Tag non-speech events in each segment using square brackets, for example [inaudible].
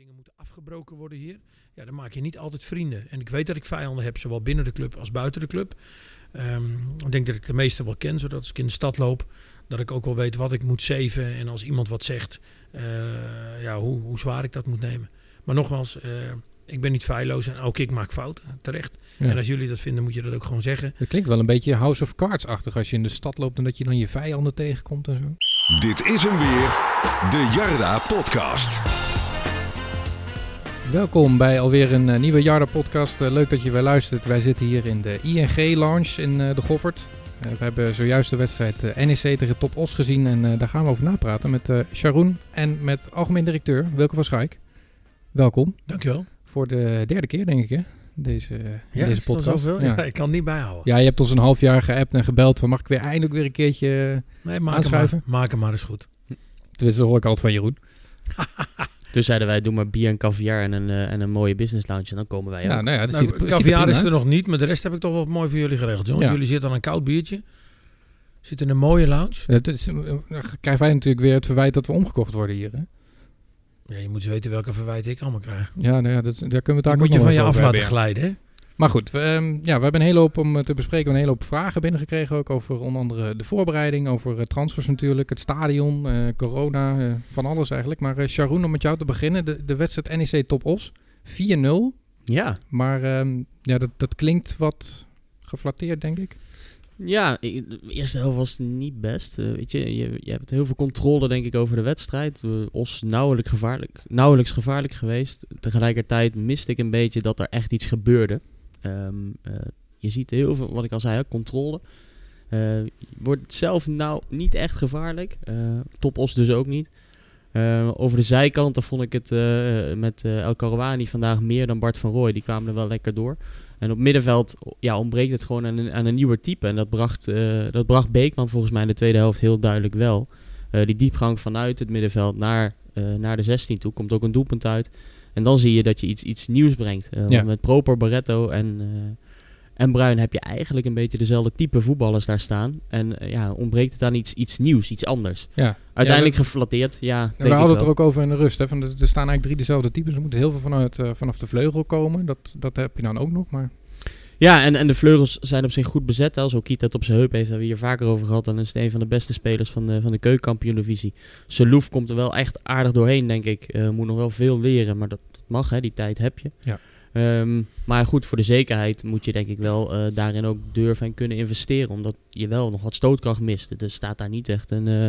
dingen moeten afgebroken worden hier. Ja, dan maak je niet altijd vrienden. En ik weet dat ik vijanden heb, zowel binnen de club als buiten de club. Ehm, ik denk dat ik de meeste wel ken, zodat als ik in de stad loop, dat ik ook wel weet wat ik moet zeven. En als iemand wat zegt, eh, ja, hoe, hoe zwaar ik dat moet nemen. Maar nogmaals, eh, ik ben niet feilloos en ook ik maak fouten, terecht. Ja. En als jullie dat vinden, moet je dat ook gewoon zeggen. Dat klinkt wel een beetje House of Cards-achtig als je in de stad loopt en dat je dan je vijanden tegenkomt en zo. Dit is hem weer, de Jarda Podcast. Welkom bij alweer een eh, nieuwe Jarda-podcast. Eh, leuk dat je weer luistert. Wij zitten hier in de ING-lounge in eh, de Goffert. We hebben zojuist de wedstrijd NEC tegen Top Os gezien en daar gaan we over napraten met Sharoen en met algemeen directeur Wilke van Schaik. Welkom Dankjewel. voor de derde keer, denk ik, hè? Deze, Ja, deze podcast. Ja. ik kan het niet bijhouden. Ja, je hebt ons een half jaar geappt en gebeld van mag ik weer eindelijk weer een keertje... Nee, maak hem, maar, Aanschuiven? maak hem maar eens goed. Tenminste, dat hoor ik altijd van Jeroen. [laughs] Dus zeiden wij, doe maar bier en caviar en een, eh, en een mooie business lounge. En dan komen wij Ja, ook. nou ja, dat Nou, ziet, ziet caviar is er uit. nog niet, maar de rest heb ik toch wel mooi voor jullie geregeld. Jongens, Ja. jullie zitten aan een koud biertje. Zitten in een mooie lounge. Het is, eh, dan krijgen wij natuurlijk weer het verwijt dat we omgekocht worden hier. Hè? Ja, je moet eens weten welke verwijten ik allemaal krijg. Ja, nou ja, dat, daar kunnen we het moet je van je af laten glijden, hè? Maar goed, we, ehm, ja, we hebben een hele hoop om eh, te bespreken. We hebben een hele hoop vragen binnengekregen ook over onder andere de voorbereiding, over eh, transfers natuurlijk, het stadion, eh, corona, van alles eigenlijk. Maar Sharoen, om met jou te beginnen, de, de wedstrijd NEC Top Os, 4-0. Ja, Maar ehm, ja, dat, dat klinkt wat geflatteerd, denk ik. ja de eerste helft was niet best. Weet je, je, je hebt heel veel controle denk ik over de wedstrijd. Os nauwelijks gevaarlijk, nauwelijks gevaarlijk geweest. Tegelijkertijd miste ik een beetje dat er echt iets gebeurde. Ehm, eh, je ziet heel veel, wat ik al zei, hè, controle. Eh, wordt zelf nou niet echt gevaarlijk. Eh Top Os dus ook niet. Over de zijkanten vond ik het met El Karouani vandaag meer dan Bart van Rooij. Die kwamen er wel lekker door. En op middenveld ja, ontbreekt het gewoon aan een, aan een nieuwer type. En dat bracht, dat bracht Beekman volgens mij in de tweede helft heel duidelijk wel. Die diepgang vanuit het middenveld naar, naar de 16 toe komt ook een doelpunt uit. En dan zie je dat je iets, iets nieuws brengt. Eh, Ja. Met Proper, Barretto en, eh, en Bruin heb je eigenlijk een beetje dezelfde type voetballers daar staan. En eh, ja, ontbreekt het aan iets, iets nieuws, iets anders. Ja. Uiteindelijk Ja, geflatteerd, ja. we denk ik hadden het er ook over in de rust. Hè, van, er staan eigenlijk drie dezelfde types. Er moet heel veel vanuit, vanaf de vleugel komen. Dat, dat heb je dan ook nog. Maar Ja, en, en de vleugels zijn op zich goed bezet. Als Okita het op zijn heup heeft, hebben we hier vaker over gehad. Dan is het een van de beste spelers van de, van de keukenkampioen-divisie. Selouf komt er wel echt aardig doorheen, denk ik. Eh, moet nog wel veel leren, maar dat, dat mag, hè. die tijd heb je. Ja. Ehm, maar goed, voor de zekerheid moet je denk ik wel eh, daarin ook durven en kunnen investeren. Omdat je wel nog wat stootkracht mist. Er staat daar niet echt een, eh,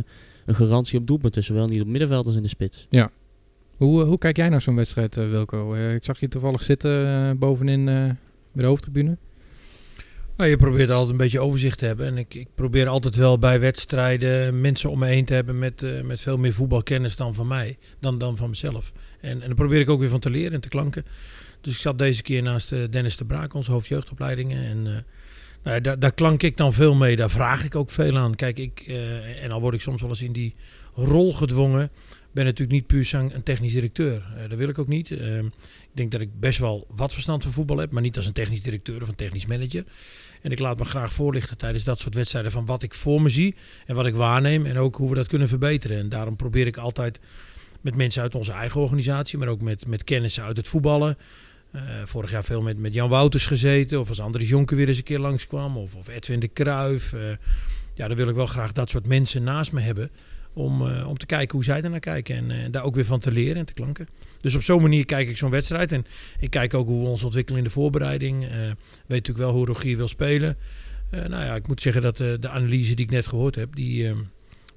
een garantie op doelpunten. Zowel niet op middenveld als in de spits. hoe, eh, hoe kijk jij naar zo'n wedstrijd, Wilco? Ik zag je toevallig zitten bovenin bij de hoofdtribune. Nou, je probeert altijd een beetje overzicht te hebben. En ik, ik probeer altijd wel bij wedstrijden mensen om me heen te hebben met, eh, met veel meer voetbalkennis dan van mij. Dan, dan van mezelf. En, en daar probeer ik ook weer van te leren en te klanken. Dus ik zat deze keer naast eh, Dennis de Braak, onze hoofdjeugdopleidingen. En eh, nou daar, daar klank ik dan veel mee. Daar vraag ik ook veel aan. Kijk, ik, en al word ik soms wel eens in die rol gedwongen. Ben natuurlijk niet puur zang een technisch directeur. Eh, dat wil ik ook niet. Eh, ik denk dat ik best wel wat verstand van voetbal heb, maar niet als een technisch directeur of een technisch manager. En ik laat me graag voorlichten tijdens dat soort wedstrijden van wat ik voor me zie en wat ik waarneem en ook hoe we dat kunnen verbeteren. En daarom probeer ik altijd met mensen uit onze eigen organisatie, maar ook met, met kennissen uit het voetballen. Eh, vorig jaar veel met, met Jan Wouters gezeten, of als Andries Jonker weer eens een keer langskwam, of, of Edwin de Kruijf. Eh, ja, dan wil ik wel graag dat soort mensen naast me hebben om, eh, om te kijken hoe zij er naar kijken en eh, daar ook weer van te leren en te klanken. Dus op zo'n manier kijk ik zo'n wedstrijd en ik kijk ook hoe we ons ontwikkelen in de voorbereiding. Eh, weet natuurlijk wel hoe Rogier wil spelen. Nou ja, ik moet zeggen dat de analyse die ik net gehoord heb, die, eh,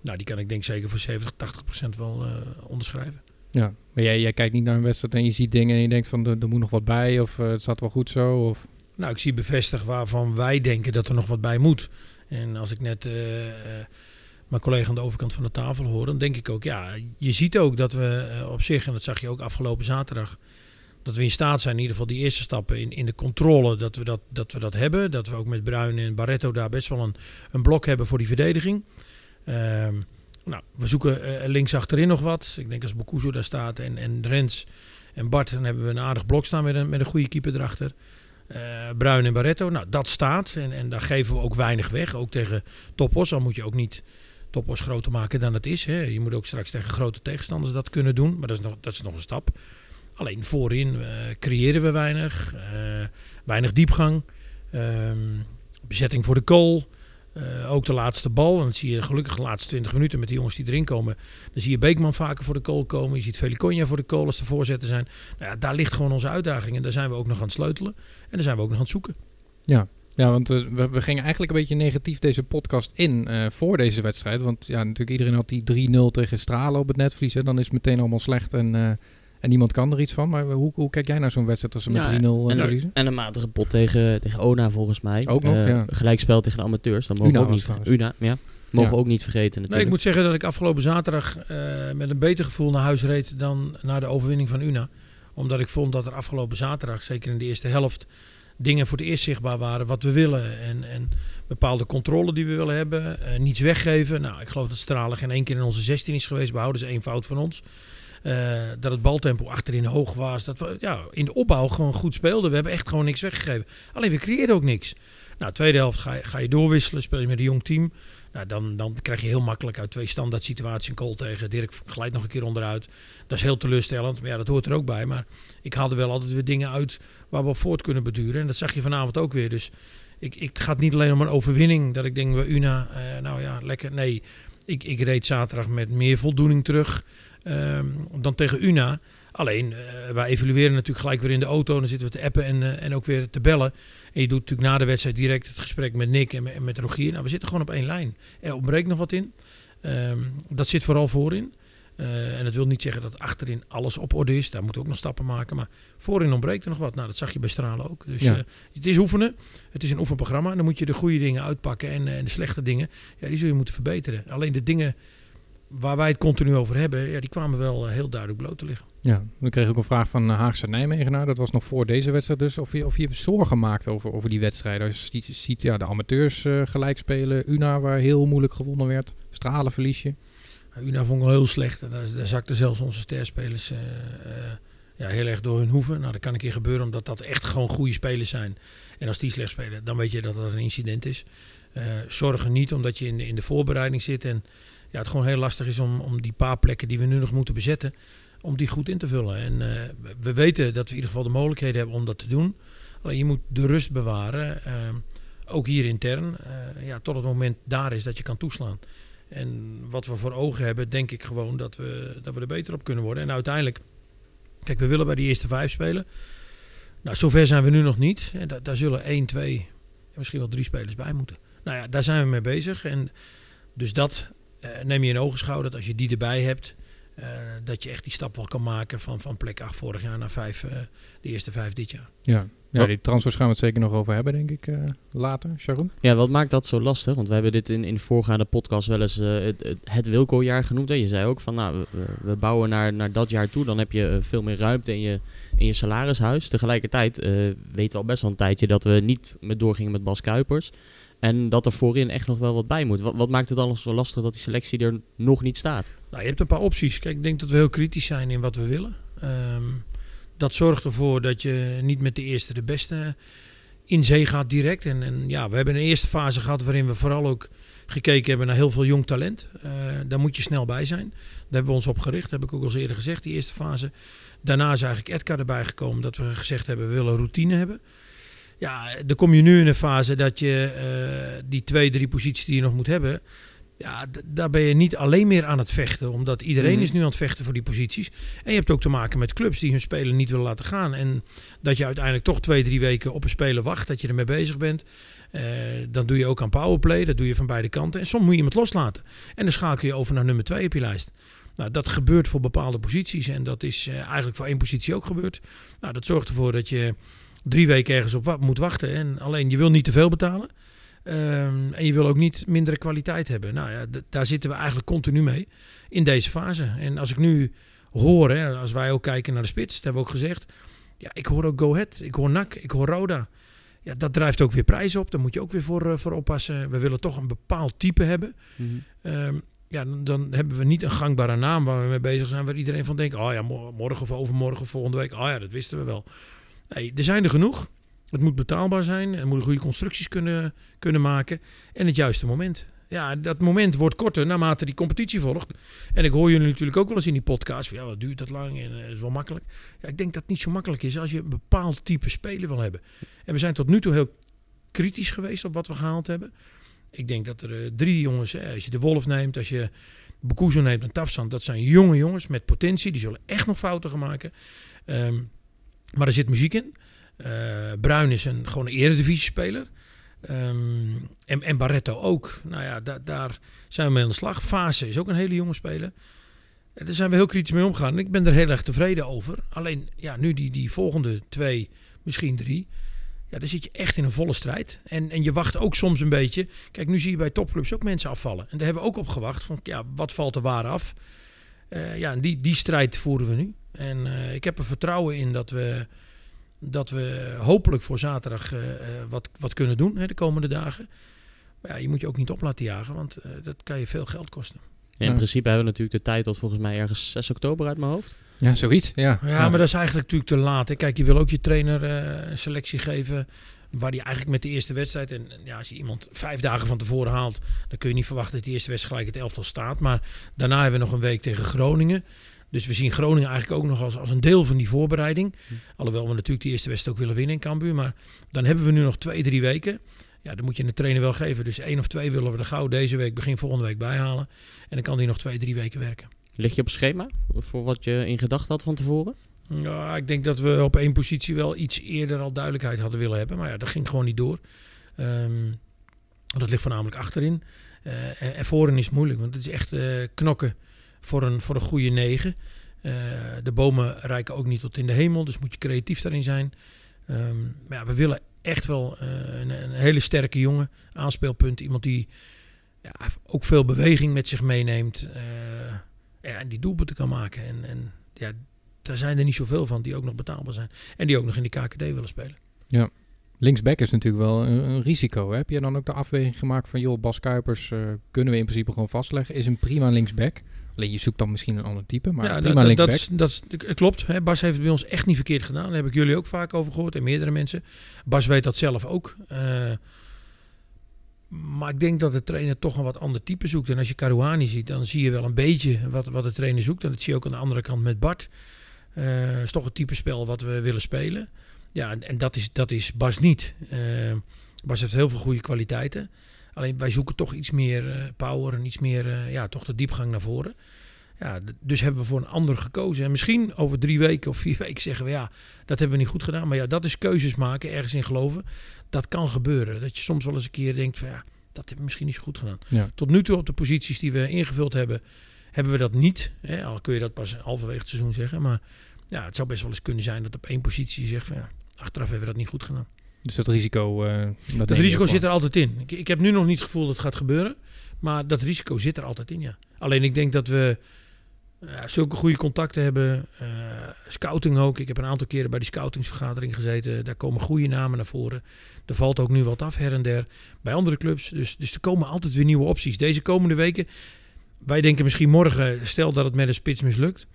nou, die kan ik denk zeker voor 70, 80 procent wel onderschrijven. Ja, maar jij, jij kijkt niet naar een wedstrijd en je ziet dingen en je denkt van er, er moet nog wat bij of het staat wel goed zo. Of... Nou, ik zie bevestigd waarvan wij denken dat er nog wat bij moet. En als ik net mijn collega aan de overkant van de tafel hoor, dan denk ik ook, ja, je ziet ook dat we eh, op zich, en dat zag je ook afgelopen zaterdag, dat we in staat zijn, in ieder geval die eerste stappen in, in de controle, dat we dat, dat we dat hebben. Dat we ook met Bruin en Barretto daar best wel een, een blok hebben voor die verdediging. Ehm, nou, we zoeken eh, links achterin nog wat. Ik denk als Bokuzo daar staat en, en Rens en Bart, dan hebben we een aardig blok staan met een, met een goede keeper erachter. Eh, Bruin en Barretto, nou dat staat. En, en daar geven we ook weinig weg. Ook tegen Topos, dan moet je ook niet Topos groter maken dan het is. Hè. Je moet ook straks tegen grote tegenstanders dat kunnen doen. Maar dat is nog, dat is nog een stap. Alleen voorin eh, creëren we weinig. eh, weinig diepgang. Ehm, bezetting voor de goal. Eh, ook de laatste bal. En dan zie je gelukkig de laatste 20 minuten met die jongens die erin komen. Dan zie je Beekman vaker voor de goal komen. Je ziet Feliconia voor de goal als de voorzetten zijn. Nou ja, daar ligt gewoon onze uitdaging. En daar zijn we ook nog aan het sleutelen. En daar zijn we ook nog aan het zoeken. Ja, want eh, we, we gingen eigenlijk een beetje negatief deze podcast in eh, voor deze wedstrijd. Want ja, natuurlijk iedereen had die 3-0 tegen Stralen op het netvlies. hè. Dan is het meteen allemaal slecht en, eh, en niemand kan er iets van. Maar hoe, hoe kijk jij naar zo'n wedstrijd als ze met Ja, 3-0 en, verliezen? en een matige pot tegen, tegen Ona volgens mij. Ook nog, Eh, ja. Gelijkspel tegen de amateurs. Dan mogen Una we ook niet, trouwens. Una, ja, mogen Ja. we ook niet vergeten Nee, natuurlijk. ik moet zeggen dat ik afgelopen zaterdag eh, met een beter gevoel naar huis reed dan naar de overwinning van Una. Omdat ik vond dat er afgelopen zaterdag, zeker in de eerste helft, dingen voor het eerst zichtbaar waren wat we willen. En, en bepaalde controle die we willen hebben. eh, niets weggeven. Nou, ik geloof dat Stralen geen één keer in onze 16 is geweest. Behouden ze één fout van ons. Eh, dat het baltempo achterin hoog was. Dat we ja, in de opbouw gewoon goed speelden. We hebben echt gewoon niks weggegeven. Alleen we creëerden ook niks. Nou, tweede helft ga je, ga je doorwisselen. Speel je met een jong team. Nou, dan, dan krijg je heel makkelijk uit twee standaard situaties een goal tegen. Dirk glijdt nog een keer onderuit. Dat is heel teleurstellend. Maar ja, dat hoort er ook bij. Maar ik haalde wel altijd weer dingen uit waar we op voort kunnen beduren. En dat zag je vanavond ook weer. Dus ik, ik, het gaat niet alleen om een overwinning. Dat ik denk, bij Una, eh, nou ja, lekker. Nee, ik, ik reed zaterdag met meer voldoening terug ehm, dan tegen Una. Alleen, eh, wij evalueren natuurlijk gelijk weer in de auto. Dan zitten we te appen en, eh, en ook weer te bellen. En je doet natuurlijk na de wedstrijd direct het gesprek met Nick en met, en met Rogier. Nou, we zitten gewoon op één lijn. Er ontbreekt nog wat in. Ehm, dat zit vooral voorin. Eh, en dat wil niet zeggen dat achterin alles op orde is. Daar moeten we ook nog stappen maken. Maar voorin ontbreekt er nog wat. Nou, dat zag je bij Stralen ook. Dus Ja. eh, het is oefenen. Het is een oefenprogramma. En dan moet je de goede dingen uitpakken. En, eh, en de slechte dingen, ja, die zul je moeten verbeteren. Alleen de dingen waar wij het continu over hebben, ja, die kwamen wel eh, heel duidelijk bloot te liggen. Ja, dan kreeg ik ook een vraag van eh, Haagse Nijmegenaar. Dat was nog voor deze wedstrijd dus. Of je, of je zorgen maakt over, over die wedstrijden. Als je ziet, ja, de amateurs eh, gelijk spelen. Una waar heel moeilijk gewonnen werd. Stralen verlies je. Una vond ik wel heel slecht. Daar, daar zakten zelfs onze sterspelers eh, ja, heel erg door hun hoeven. Nou, dat kan een keer gebeuren omdat dat echt gewoon goede spelers zijn. En als die slecht spelen, dan weet je dat dat een incident is. Zorgen niet omdat je in de, in de voorbereiding zit. En ja, het gewoon heel lastig is om, om die paar plekken die we nu nog moeten bezetten, om die goed in te vullen. En eh, we- we weten dat we in ieder geval de mogelijkheden hebben om dat te doen. Alleen je moet de rust bewaren. eh, ook hier intern. eh, ja, tot het moment daar is dat je kan toeslaan. En wat we voor ogen hebben, denk ik gewoon dat we, dat we er beter op kunnen worden. En uiteindelijk, kijk, we willen bij die eerste vijf spelen. Nou, zover zijn we nu nog niet. En da- daar zullen één, twee, en misschien wel drie spelers bij moeten. Nou ja, daar zijn we mee bezig. En dus dat neem je in ogenschouw, dat als je die erbij hebt, eh, dat je echt die stap wel kan maken van, van plek 8 vorig jaar naar vijf, eh, de eerste vijf dit jaar. Ja. Ja, die transfers gaan we het zeker nog over hebben, denk ik, eh, later. Sharon? Ja, wat maakt dat zo lastig? Want we hebben dit in, in de voorgaande podcast wel eens eh, het, het, Wilco-jaar genoemd. Hè? Je zei ook van, nou, we, we bouwen naar, naar dat jaar toe. Dan heb je eh, veel meer ruimte in je, in je salarishuis. Tegelijkertijd eh, weten we al best wel een tijdje dat we niet met doorgingen met Bas Kuipers. En dat er voorin echt nog wel wat bij moet. Wat, wat maakt het dan zo lastig dat die selectie er nog niet staat? Nou, je hebt een paar opties. Kijk, ik denk dat we heel kritisch zijn in wat we willen. Ehm, dat zorgt ervoor dat je niet met de eerste de beste in zee gaat direct. En, en ja, we hebben een eerste fase gehad waarin we vooral ook gekeken hebben naar heel veel jong talent. Eh, daar moet je snel bij zijn. Daar hebben we ons op gericht. Dat heb ik ook al eens eerder gezegd, die eerste fase. Daarna is eigenlijk Edgar erbij gekomen dat we gezegd hebben, we willen routine hebben. Ja, dan kom je nu in een fase dat je eh, die twee, drie posities die je nog moet hebben, ja, daar ben je niet alleen meer aan het vechten. Omdat iedereen Mhm. is nu aan het vechten voor die posities. En je hebt ook te maken met clubs die hun speler niet willen laten gaan. En dat je uiteindelijk toch twee, drie weken op een speler wacht. Dat je ermee bezig bent. Eh, dan doe je ook aan powerplay. Dat doe je van beide kanten. En soms moet je iemand loslaten. En dan schakel je over naar nummer twee op je lijst. Nou, dat gebeurt voor bepaalde posities. En dat is eh, eigenlijk voor één positie ook gebeurd. Nou, dat zorgt ervoor dat je drie weken ergens op moet wachten. En alleen je wil niet te veel betalen. Ehm, en je wil ook niet mindere kwaliteit hebben. Nou ja, daar zitten we eigenlijk continu mee in deze fase. En als ik nu hoor, hè, als wij ook kijken naar de spits, dat hebben we ook gezegd. Ja, ik hoor ook Go Ahead, ik hoor NAC, ik hoor Roda. Ja, dat drijft ook weer prijzen op. Daar moet je ook weer voor, eh, voor oppassen. We willen toch een bepaald type hebben. Ehm, ja, dan, dan hebben we niet een gangbare naam waar we mee bezig zijn. Waar iedereen van denkt, oh ja, mo- morgen of overmorgen of volgende week. Oh ja, dat wisten we wel. Nee, er zijn er genoeg. Het moet betaalbaar zijn. Er moeten goede constructies kunnen, kunnen maken. En het juiste moment. Ja, dat moment wordt korter naarmate die competitie volgt. En ik hoor jullie natuurlijk ook wel eens in die podcast. Van, ja, wat duurt dat lang en uh, is wel makkelijk. Ja, ik denk dat het niet zo makkelijk is als je een bepaald type speler wil hebben. En we zijn tot nu toe heel kritisch geweest op wat we gehaald hebben. Ik denk dat er uh, drie jongens, als je de Wolf neemt, als je Bokuzo neemt en Tafsan, dat zijn jonge jongens met potentie. Die zullen echt nog fouten gaan maken. Um, maar er zit muziek in. Uh, Bruin is een, gewoon een eredivisie-speler. Um, en, en Barretto ook. Nou ja, da, daar zijn we mee aan de slag. Fase is ook een hele jonge speler. Daar zijn we heel kritisch mee omgegaan. Ik ben er heel erg tevreden over. Alleen, ja, nu die, die volgende twee, misschien drie. Ja, dan zit je echt in een volle strijd. En, en je wacht ook soms een beetje. Kijk, nu zie je bij topclubs ook mensen afvallen. En daar hebben we ook op gewacht. Van, ja, wat valt er waar af? Uh, ja, en die, die strijd voeren we nu. En uh, ik heb er vertrouwen in dat we dat we hopelijk voor zaterdag uh, wat, wat kunnen doen hè, de komende dagen. Maar ja, je moet je ook niet op laten jagen, want uh, dat kan je veel geld kosten. Ja, in ja. principe hebben we natuurlijk de tijd tot volgens mij ergens 6 oktober uit mijn hoofd. Ja, zoiets. Ja, ja, ja. maar dat is eigenlijk natuurlijk te laat. Hè. Kijk, je wil ook je trainer uh, een selectie geven waar hij eigenlijk met de eerste wedstrijd... en ja, als je iemand vijf dagen van tevoren haalt... dan kun je niet verwachten dat die eerste wedstrijd gelijk het elftal staat. Maar daarna hebben we nog een week tegen Groningen... Dus we zien Groningen eigenlijk ook nog als, als een deel van die voorbereiding. Hm. Alhoewel we natuurlijk die eerste wedstrijd ook willen winnen in Cambuur. Maar dan hebben we nu nog twee, drie weken. Ja, dan moet je de trainer wel geven. Dus één of twee willen we er gauw deze week, begin volgende week bijhalen. En dan kan die nog twee, drie weken werken. Lig je op schema voor wat je in gedachten had van tevoren? Ja, ik denk dat we op één positie wel iets eerder al duidelijkheid hadden willen hebben. Maar ja, dat ging gewoon niet door. Um, dat ligt voornamelijk achterin. Uh, en, en voorin is moeilijk, want het is echt uh, knokken voor een, voor een goede negen. Uh, de bomen reiken ook niet tot in de hemel, dus moet je creatief daarin zijn. Um, maar ja, we willen echt wel uh, een, een, hele sterke jongen, aanspeelpunt. Iemand die ja, ook veel beweging met zich meeneemt ja, en die doelpunten kan maken. En, en ja, daar zijn er niet zoveel van die ook nog betaalbaar zijn. En die ook nog in die KKD willen spelen. Ja. Linksback is natuurlijk wel een, risico. Hè? Heb je dan ook de afweging gemaakt van... joh, Bas Kuipers kunnen we in principe gewoon vastleggen. Is een prima linksback. Alleen je zoekt dan misschien een ander type, maar ja, prima dat, linksback. Dat, dat, dat klopt. Hè. Bas heeft het bij ons echt niet verkeerd gedaan. Daar heb ik jullie ook vaak over gehoord en meerdere mensen. Bas weet dat zelf ook. Uh, maar ik denk dat de trainer toch een wat ander type zoekt. En als je Caruani ziet, dan zie je wel een beetje wat, wat de trainer zoekt. En dat zie je ook aan de andere kant met Bart. Uh, is toch het type spel wat we willen spelen. Ja, en, en dat, is, dat is Bas niet. Uh, Bas heeft heel veel goede kwaliteiten. Alleen wij zoeken toch iets meer uh, power en iets meer, uh, ja, toch de diepgang naar voren. Ja, dus hebben we voor een ander gekozen. En misschien over drie weken of vier [laughs] weken zeggen we ja, dat hebben we niet goed gedaan. Maar ja, dat is keuzes maken, ergens in geloven. Dat kan gebeuren. Dat je soms wel eens een keer denkt van ja, dat hebben we misschien niet zo goed gedaan. Ja. Tot nu toe op de posities die we ingevuld hebben, hebben we dat niet. Hè? Al kun je dat pas halverwege het seizoen zeggen. Maar ja, het zou best wel eens kunnen zijn dat op één positie je zegt van ja, achteraf hebben we dat niet goed gedaan. Dus dat risico. Uh, dat, dat risico zit er altijd in. Ik, ik, heb nu nog niet het gevoel dat het gaat gebeuren. Maar dat risico zit er altijd in, ja. Alleen ik denk dat we uh, zulke goede contacten hebben. Uh, scouting ook. Ik heb een aantal keren bij die scoutingsvergadering gezeten. Daar komen goede namen naar voren. Er valt ook nu wat af her en der bij andere clubs. Dus, dus er komen altijd weer nieuwe opties. Deze komende weken. Wij denken misschien morgen, stel dat het met een spits mislukt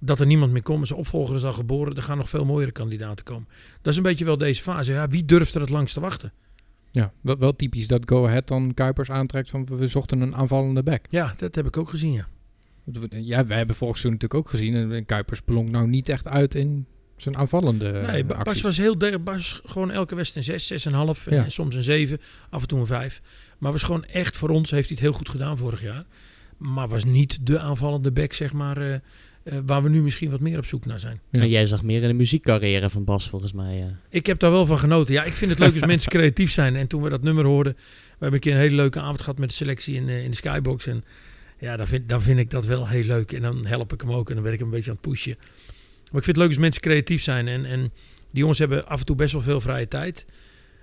dat er niemand meer komt. Zijn opvolger is al geboren. Er gaan nog veel mooiere kandidaten komen. Dat is een beetje wel deze fase. Ja, wie durft er het langst te wachten? Ja, wel, wel typisch dat Go Ahead dan Kuipers aantrekt van we zochten een aanvallende back. Ja, dat heb ik ook gezien, ja. Ja, wij hebben volgens seizoen natuurlijk ook gezien. En Kuipers blonk nou niet echt uit in zijn aanvallende Nee, Bas acties. was heel de, Bas gewoon elke wedstrijd een 6, 6 en half ja. en soms een 7, af en toe een 5. Maar was gewoon echt voor ons heeft hij het heel goed gedaan vorig jaar. Maar was niet de aanvallende back zeg maar uh, uh, waar we nu misschien wat meer op zoek naar zijn. Ja. En jij zag meer in de muziekcarrière van Bas volgens mij. Ja. Ik heb daar wel van genoten. Ja, ik vind het leuk als mensen creatief zijn. En toen we dat nummer hoorden, we hebben een keer een hele leuke avond gehad met de selectie in, uh, in de Skybox. En ja, dan vind, dan vind ik dat wel heel leuk. En dan help ik hem ook en dan ben ik hem een beetje aan het pushen. Maar ik vind het leuk als mensen creatief zijn. En, en die jongens hebben af en toe best wel veel vrije tijd.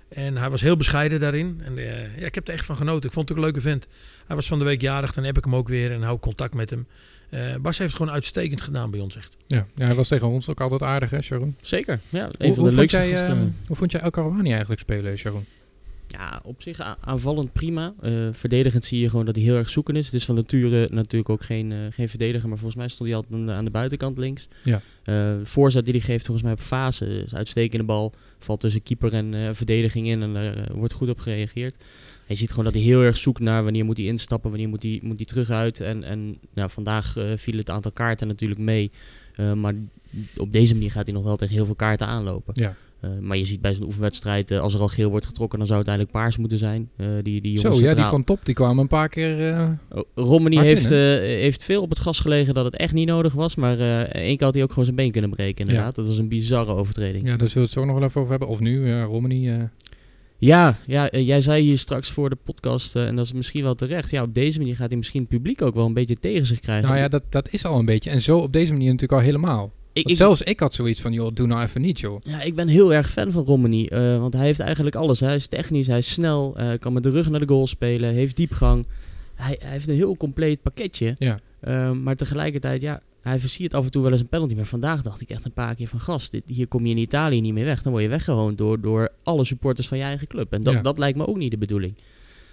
En hij was heel bescheiden daarin. En uh, ja, ik heb er echt van genoten. Ik vond het ook een leuke vent. Hij was van de week jarig, dan heb ik hem ook weer en hou contact met hem. Uh, Bas heeft het gewoon uitstekend gedaan bij ons echt. Ja, ja hij was tegen ons ook altijd aardig hè, Sharon? Zeker, ja. Een hoe, van de hoe, vond jij, uh, hoe vond jij El eigenlijk spelen, Sharon? Ja, op zich aanvallend prima. Eh, verdedigend zie je gewoon dat hij heel erg zoeken is. Het is van nature natuurlijk ook geen, eh, geen verdediger, maar volgens mij stond hij altijd aan de, aan de buitenkant links. Ja. Eh, de voorzet die hij geeft volgens mij op fase is uitstekende bal. Valt tussen keeper en eh, verdediging in en er eh, wordt goed op gereageerd. Je ziet gewoon dat hij heel erg zoekt naar wanneer moet hij instappen, wanneer moet hij, moet hij terug uit. En, en nou, vandaag eh, viel het aantal kaarten natuurlijk mee. Eh, maar op deze manier gaat hij nog wel tegen heel veel kaarten aanlopen. Ja. Eh, maar je ziet bij zo'n oefenwedstrijd, als er al geel wordt getrokken, dan zou het eigenlijk paars moeten zijn. Die, die Zo, ja, die van top die kwamen een paar keer... Oh, in, heeft, heeft veel op het gas gelegen dat het echt niet nodig was. Maar één keer had hij ook gewoon zijn been kunnen breken, inderdaad. Dat was een bizarre overtreding. ja, daar zullen we het zo nog wel even over hebben. Of nu, ja, Romani. Ja, ja eh, jij zei hier straks voor de podcast, eh, en dat is misschien wel terecht. Ja, op deze manier gaat hij misschien het publiek ook wel een beetje tegen zich krijgen. nou ja, dat, dat is al een beetje. En zo op deze manier natuurlijk al helemaal. ik, Want ik, zelfs ik had zoiets van, joh, doe nou even niet, joh. ja, ik ben heel erg fan van Romani. eh, want hij heeft eigenlijk alles. Hij is technisch, hij is snel, kan met de rug naar de goal spelen, heeft diepgang. Hij, hij heeft een heel compleet pakketje. Ja. Eh, maar tegelijkertijd, ja, hij versiert af en toe wel eens een penalty. Maar vandaag dacht ik echt een paar keer van gast. Dit, hier kom je in Italië niet meer weg. Dan word je weggehoond door, door alle supporters van je eigen club. En dat, Ja. dat lijkt me ook niet de bedoeling.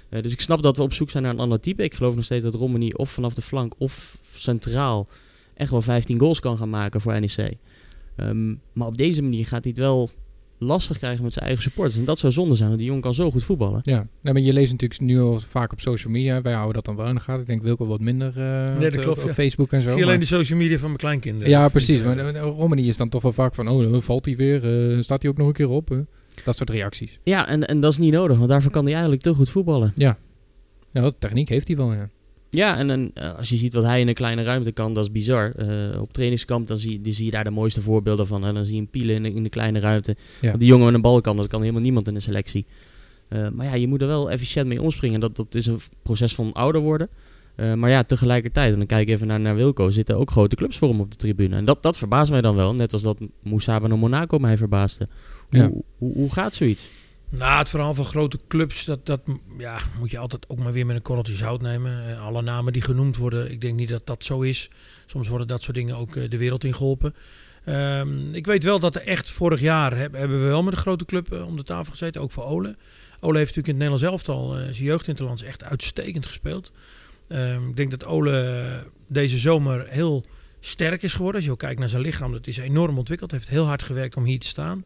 Eh, dus ik snap dat we op zoek zijn naar een ander type. Ik geloof nog steeds dat Romani of vanaf de flank of centraal echt wel 15 goals kan gaan maken voor NEC. Ehm, maar op deze manier gaat hij het wel lastig krijgen met zijn eigen supporters. En dat zou zonde zijn, want die jongen kan zo goed voetballen. Ja, nou, maar je leest natuurlijk nu al vaak op social media. Wij houden dat dan wel in de gaten. Ik denk Wilco wat minder eh, dat op- klopt, op ja. Facebook en zo. Ik zie alleen de social media van mijn kleinkinderen. ja, precies. Maar eh, eh, Romani is dan toch wel vaak van, oh, dan valt hij weer. staat hij ook nog een keer op? Dat soort reacties. Ja, en, en dat is niet nodig, want daarvoor kan hij eigenlijk te goed voetballen. Ja, wat techniek heeft hij wel, ja. Ja, en, en eh, als je ziet wat hij in een kleine ruimte kan, dat is bizar. Eh, op trainingskamp dan zie, die zie je daar de mooiste voorbeelden van. En dan zie je een pielen in de, in de kleine ruimte. Ja. Want die jongen met een bal kan, dat kan helemaal niemand in de selectie. Eh, maar ja, je moet er wel efficiënt mee omspringen. Dat, dat is een proces van ouder worden. Maar ja, tegelijkertijd, en dan kijk ik even naar, naar Wilco, zitten ook grote clubs voor hem op de tribune. En dat, dat verbaast mij dan wel. Net als dat Moussaba naar Monaco mij verbaasde. Hoe, Ja. hoe, hoe gaat zoiets? Nou, het verhaal van grote clubs, dat, dat ja, moet je altijd ook maar weer met een korreltje zout nemen. Eh, alle namen die genoemd worden, ik denk niet dat dat zo is. Soms worden dat soort dingen ook eh, de wereld in geholpen. Ehm, ik weet wel dat er echt vorig jaar heb- hebben we wel met een grote club eh, om de tafel gezeten, ook voor Ole. Ole heeft natuurlijk in het Nederlands elftal, eh zijn jeugdinterlands, echt uitstekend gespeeld. Ehm, ik denk dat Ole deze zomer heel sterk is geworden. Als je ook kijkt naar zijn lichaam, dat is enorm ontwikkeld. Hij heeft heel hard gewerkt om hier te staan.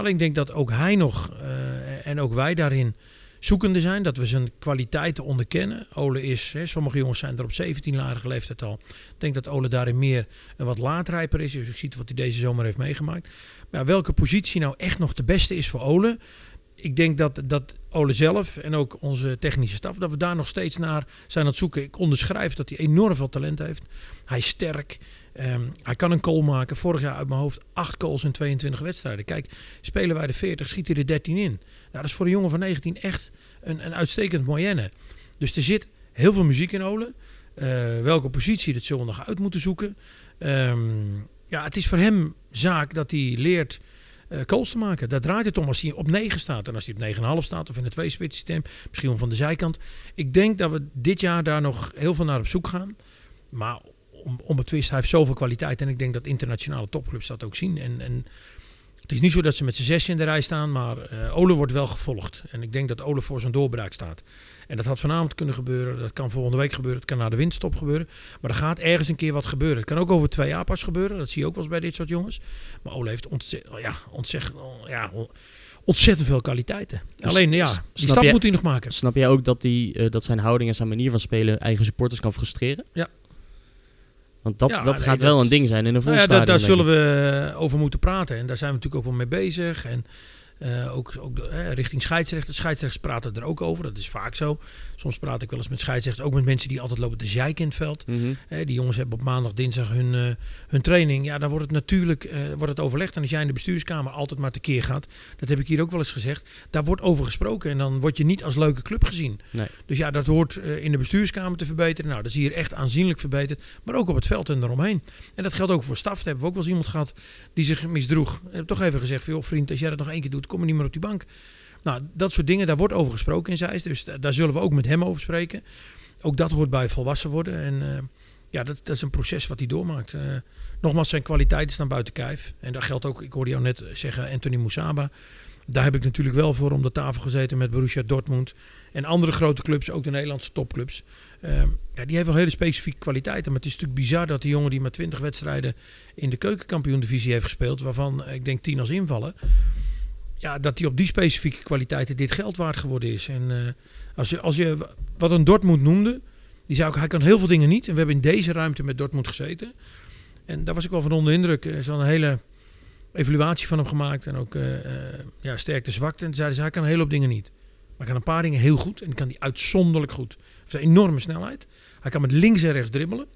Alleen ik denk dat ook hij nog eh, en ook wij daarin zoekende zijn. Dat we zijn kwaliteiten onderkennen. Ole is, hè, sommige jongens zijn er op 17-jarige leeftijd al. Ik denk dat Ole daarin meer een wat laatrijper is. Dus je ziet wat hij deze zomer heeft meegemaakt. Maar welke positie nou echt nog de beste is voor Ole? Ik denk dat, dat Ole zelf en ook onze technische staf, dat we daar nog steeds naar zijn aan het zoeken. Ik onderschrijf dat hij enorm veel talent heeft. Hij is sterk. Ehm, hij kan een goal maken. Vorig jaar uit mijn hoofd 8 goals in 22 wedstrijden. Kijk, spelen wij de 40, schiet hij er 13 in. Nou, dat is voor een jongen van 19 echt een, een uitstekend moyenne. Dus er zit heel veel muziek in Ole. Eh, welke positie, dat zullen we nog uit moeten zoeken. Ehm, ja, het is voor hem zaak dat hij leert goals te maken. Daar draait het om als hij op 9 staat. En als hij op 9,5 staat of in het twee-spits systeem. Misschien wel van de zijkant. Ik denk dat we dit jaar daar nog heel veel naar op zoek gaan. Maar om, om het twist, hij heeft zoveel kwaliteit. En ik denk dat internationale topclubs dat ook zien. En, en het is niet zo dat ze met z'n zes in de rij staan, maar eh Ole wordt wel gevolgd. En ik denk dat Ole voor zijn doorbraak staat. En dat had vanavond kunnen gebeuren, dat kan volgende week gebeuren, het kan na de winststop gebeuren. Maar er gaat ergens een keer wat gebeuren. Het kan ook over twee jaar pas gebeuren, dat zie je ook wel eens bij dit soort jongens. Maar Ole heeft ontzettend, ja, ontzettend, ja, ontzettend veel kwaliteiten. Alleen ja, die snap stap moet hij nog maken. Snap jij ook dat, die, eh, dat zijn houding en zijn manier van spelen eigen supporters kan frustreren? Ja. Want dat, Ja, dat nee, gaat dat- wel een ding zijn in een Nou ja, daar, daar zullen we over moeten praten. En daar zijn we natuurlijk ook wel mee bezig. En eh, ook, ook eh, richting scheidsrechters. Scheidsrechters praten er ook over. Dat is vaak zo. Soms praat ik wel eens met scheidsrechters. Ook met mensen die altijd lopen te zeiken in het veld. Mhm. Hè, die jongens hebben op maandag, dinsdag hun, eh, hun training. Ja, dan wordt het natuurlijk eh, wordt het overlegd. En als jij in de bestuurskamer altijd maar tekeer gaat. Dat heb ik hier ook wel eens gezegd. Daar wordt over gesproken. En dan word je niet als leuke club gezien. Nee. Dus ja, dat hoort eh, in de bestuurskamer te verbeteren. Nou, dat is hier echt aanzienlijk verbeterd. Maar ook op het veld en eromheen. En dat geldt ook voor staf. Daar hebben we ook wel eens iemand gehad die zich misdroeg. Ik heb toch even gezegd van, joh vriend, als jij dat nog één keer doet, kom je niet meer op die bank. Nou, dat soort dingen, daar wordt over gesproken in Zeist. Dus da- daar zullen we ook met hem over spreken. Ook dat hoort bij volwassen worden. En eh, ja, dat, dat is een proces wat hij doormaakt. Eh, nogmaals, zijn kwaliteiten staan buiten kijf. En dat geldt ook, ik hoorde jou net zeggen, Anthony Moussaba. daar heb ik natuurlijk wel voor om de tafel gezeten met Borussia Dortmund en andere grote clubs, ook de Nederlandse topclubs. Ehm, ja, die heeft wel hele specifieke kwaliteiten. Maar het is natuurlijk bizar dat die jongen die maar 20 wedstrijden in de keukenkampioen-divisie heeft gespeeld, waarvan eh, ik denk 10 als invallen. Ja, dat hij op die specifieke kwaliteiten dit geld waard geworden is. En eh, als, je, als je wat een Dortmund noemde, die zei ook, hij kan heel veel dingen niet. En we hebben in deze ruimte met Dortmund gezeten. En daar was ik wel van onder indruk. Er is al een hele evaluatie van hem gemaakt. En ook uh, ja, sterkte, zwakte. En zeiden ze, hij kan een hele hoop dingen niet. Maar hij kan een paar dingen heel goed. En kan die uitzonderlijk goed. Hij een enorme snelheid. Hij kan met links en rechts dribbelen.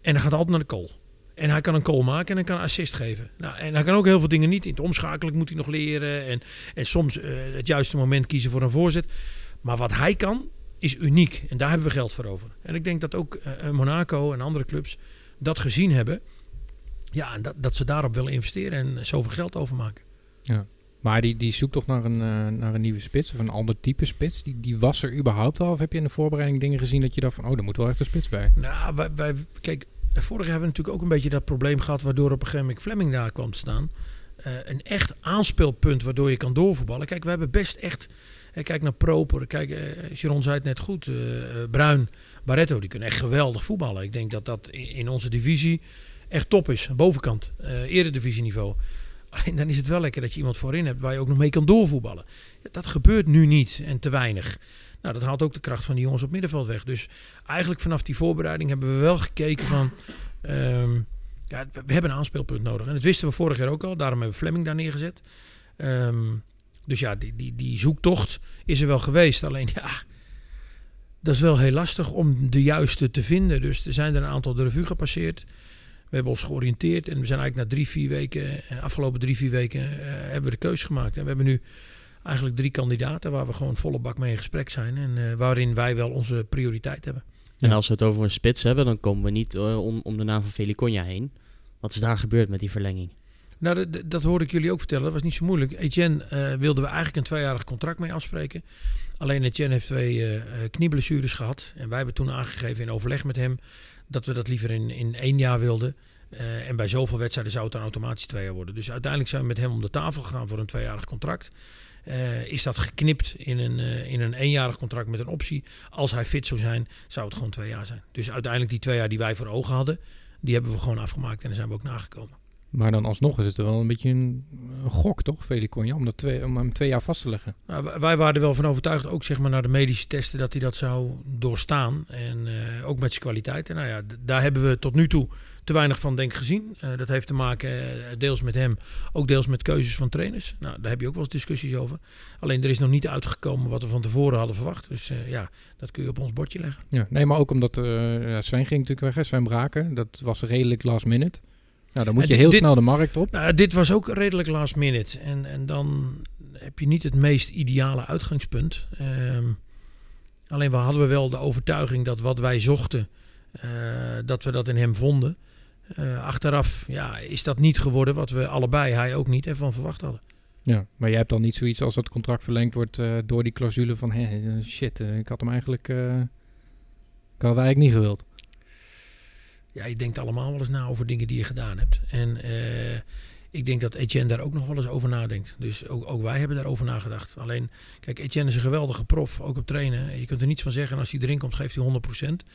En hij gaat altijd naar de goal. En hij kan een goal maken en hij kan assist geven. Nou, en hij kan ook heel veel dingen niet. In het omschakelen moet hij nog leren. En, en soms uh, het juiste moment kiezen voor een voorzet. Maar wat hij kan, is uniek. En daar hebben we geld voor over. En ik denk dat ook uh, Monaco en andere clubs dat gezien hebben. Ja, en dat, dat ze daarop willen investeren en zoveel geld overmaken. Ja. Maar die, die zoekt toch naar een, uh, naar een nieuwe spits of een ander type spits? Die, die was er überhaupt al? Of heb je in de voorbereiding dingen gezien dat je dacht van... oh, er moet wel echt een spits bij? Nou, wij, wij, kijk, vorig jaar hebben we natuurlijk ook een beetje dat probleem gehad... waardoor op een gegeven moment Fleming daar kwam te staan. Uh, een echt aanspeelpunt waardoor je kan doorvoetballen. Kijk, we hebben best echt... Kijk naar Proper, kijk, uh, zei het net goed. Bruin, Barretto, die kunnen echt geweldig voetballen. Ik denk dat dat in, onze divisie echt top is. Bovenkant, eredivisieniveau. [laughs] En dan is het wel lekker dat je iemand voorin hebt waar je ook nog mee kan doorvoetballen. Dat gebeurt nu niet en te weinig. Nou, dat haalt ook de kracht van die jongens op middenveld weg. Dus eigenlijk vanaf die voorbereiding hebben we wel gekeken van... Um, ja, we hebben een aanspeelpunt nodig. En dat wisten we vorig jaar ook al. Daarom hebben we Fleming daar neergezet. Um, dus ja, die, die, die zoektocht is er wel geweest. Alleen ja, dat is wel heel lastig om de juiste te vinden. Dus er zijn er een aantal de revue gepasseerd. We hebben ons georiënteerd en we zijn eigenlijk na drie, vier weken, afgelopen drie, vier weken, uh, hebben we de keus gemaakt. En we hebben nu eigenlijk drie kandidaten waar we gewoon volle bak mee in gesprek zijn en uh, waarin wij wel onze prioriteit hebben. En als we het over een spits hebben, dan komen we niet uh, om, om de naam van Feliconia heen. Wat is daar gebeurd met die verlenging? Nou, dat, dat hoorde ik jullie ook vertellen. Dat was niet zo moeilijk. Etienne uh, wilden we eigenlijk een tweejarig contract mee afspreken. Alleen Etienne heeft twee uh, knieblessures gehad. En wij hebben toen aangegeven in overleg met hem dat we dat liever in, in één jaar wilden. Uh, en bij zoveel wedstrijden zou het dan automatisch twee jaar worden. Dus uiteindelijk zijn we met hem om de tafel gegaan voor een tweejarig contract. Uh, is dat geknipt in een, uh, in een eenjarig contract met een optie. Als hij fit zou zijn, zou het gewoon twee jaar zijn. Dus uiteindelijk die twee jaar die wij voor ogen hadden, die hebben we gewoon afgemaakt en daar zijn we ook nagekomen. Maar dan alsnog is het wel een beetje een, een gok, toch, Feliconia, om, dat twee, om hem twee jaar vast te leggen? Nou, wij waren er wel van overtuigd, ook zeg maar naar de medische testen, dat hij dat zou doorstaan. En uh, ook met zijn kwaliteiten. Nou ja, daar hebben we tot nu toe te weinig van, denk ik, gezien. Uh, dat heeft te maken uh, deels met hem, ook deels met keuzes van trainers. Nou, daar heb je ook wel eens discussies over. Alleen er is nog niet uitgekomen wat we van tevoren hadden verwacht. Dus ja, dat kun je op ons bordje leggen. Ja, nee, maar ook omdat Sven ging natuurlijk weg, hè? Sven Braken. Dat was redelijk last minute. Nou, dan moet je heel dit, snel de markt op. Nou, dit was ook redelijk last minute. En, en dan heb je niet het meest ideale uitgangspunt. Um, alleen we hadden we wel de overtuiging dat wat wij zochten, uh, dat we dat in hem vonden. Uh, achteraf ja, is dat niet geworden wat we allebei, hij ook niet, ervan verwacht hadden. Ja, maar jij hebt dan niet zoiets als dat contract verlengd wordt uh, door die clausule van hé, shit, ik had hem eigenlijk, ik had het eigenlijk niet gewild ja, je denkt allemaal wel eens na over dingen die je gedaan hebt. En ik denk dat Etienne daar ook nog wel eens over nadenkt. Dus ook, ook wij hebben daarover nagedacht. Alleen, kijk, Etienne is een geweldige prof, ook op trainen. Je kunt er niets van zeggen. Als hij erin komt, geeft hij 100%.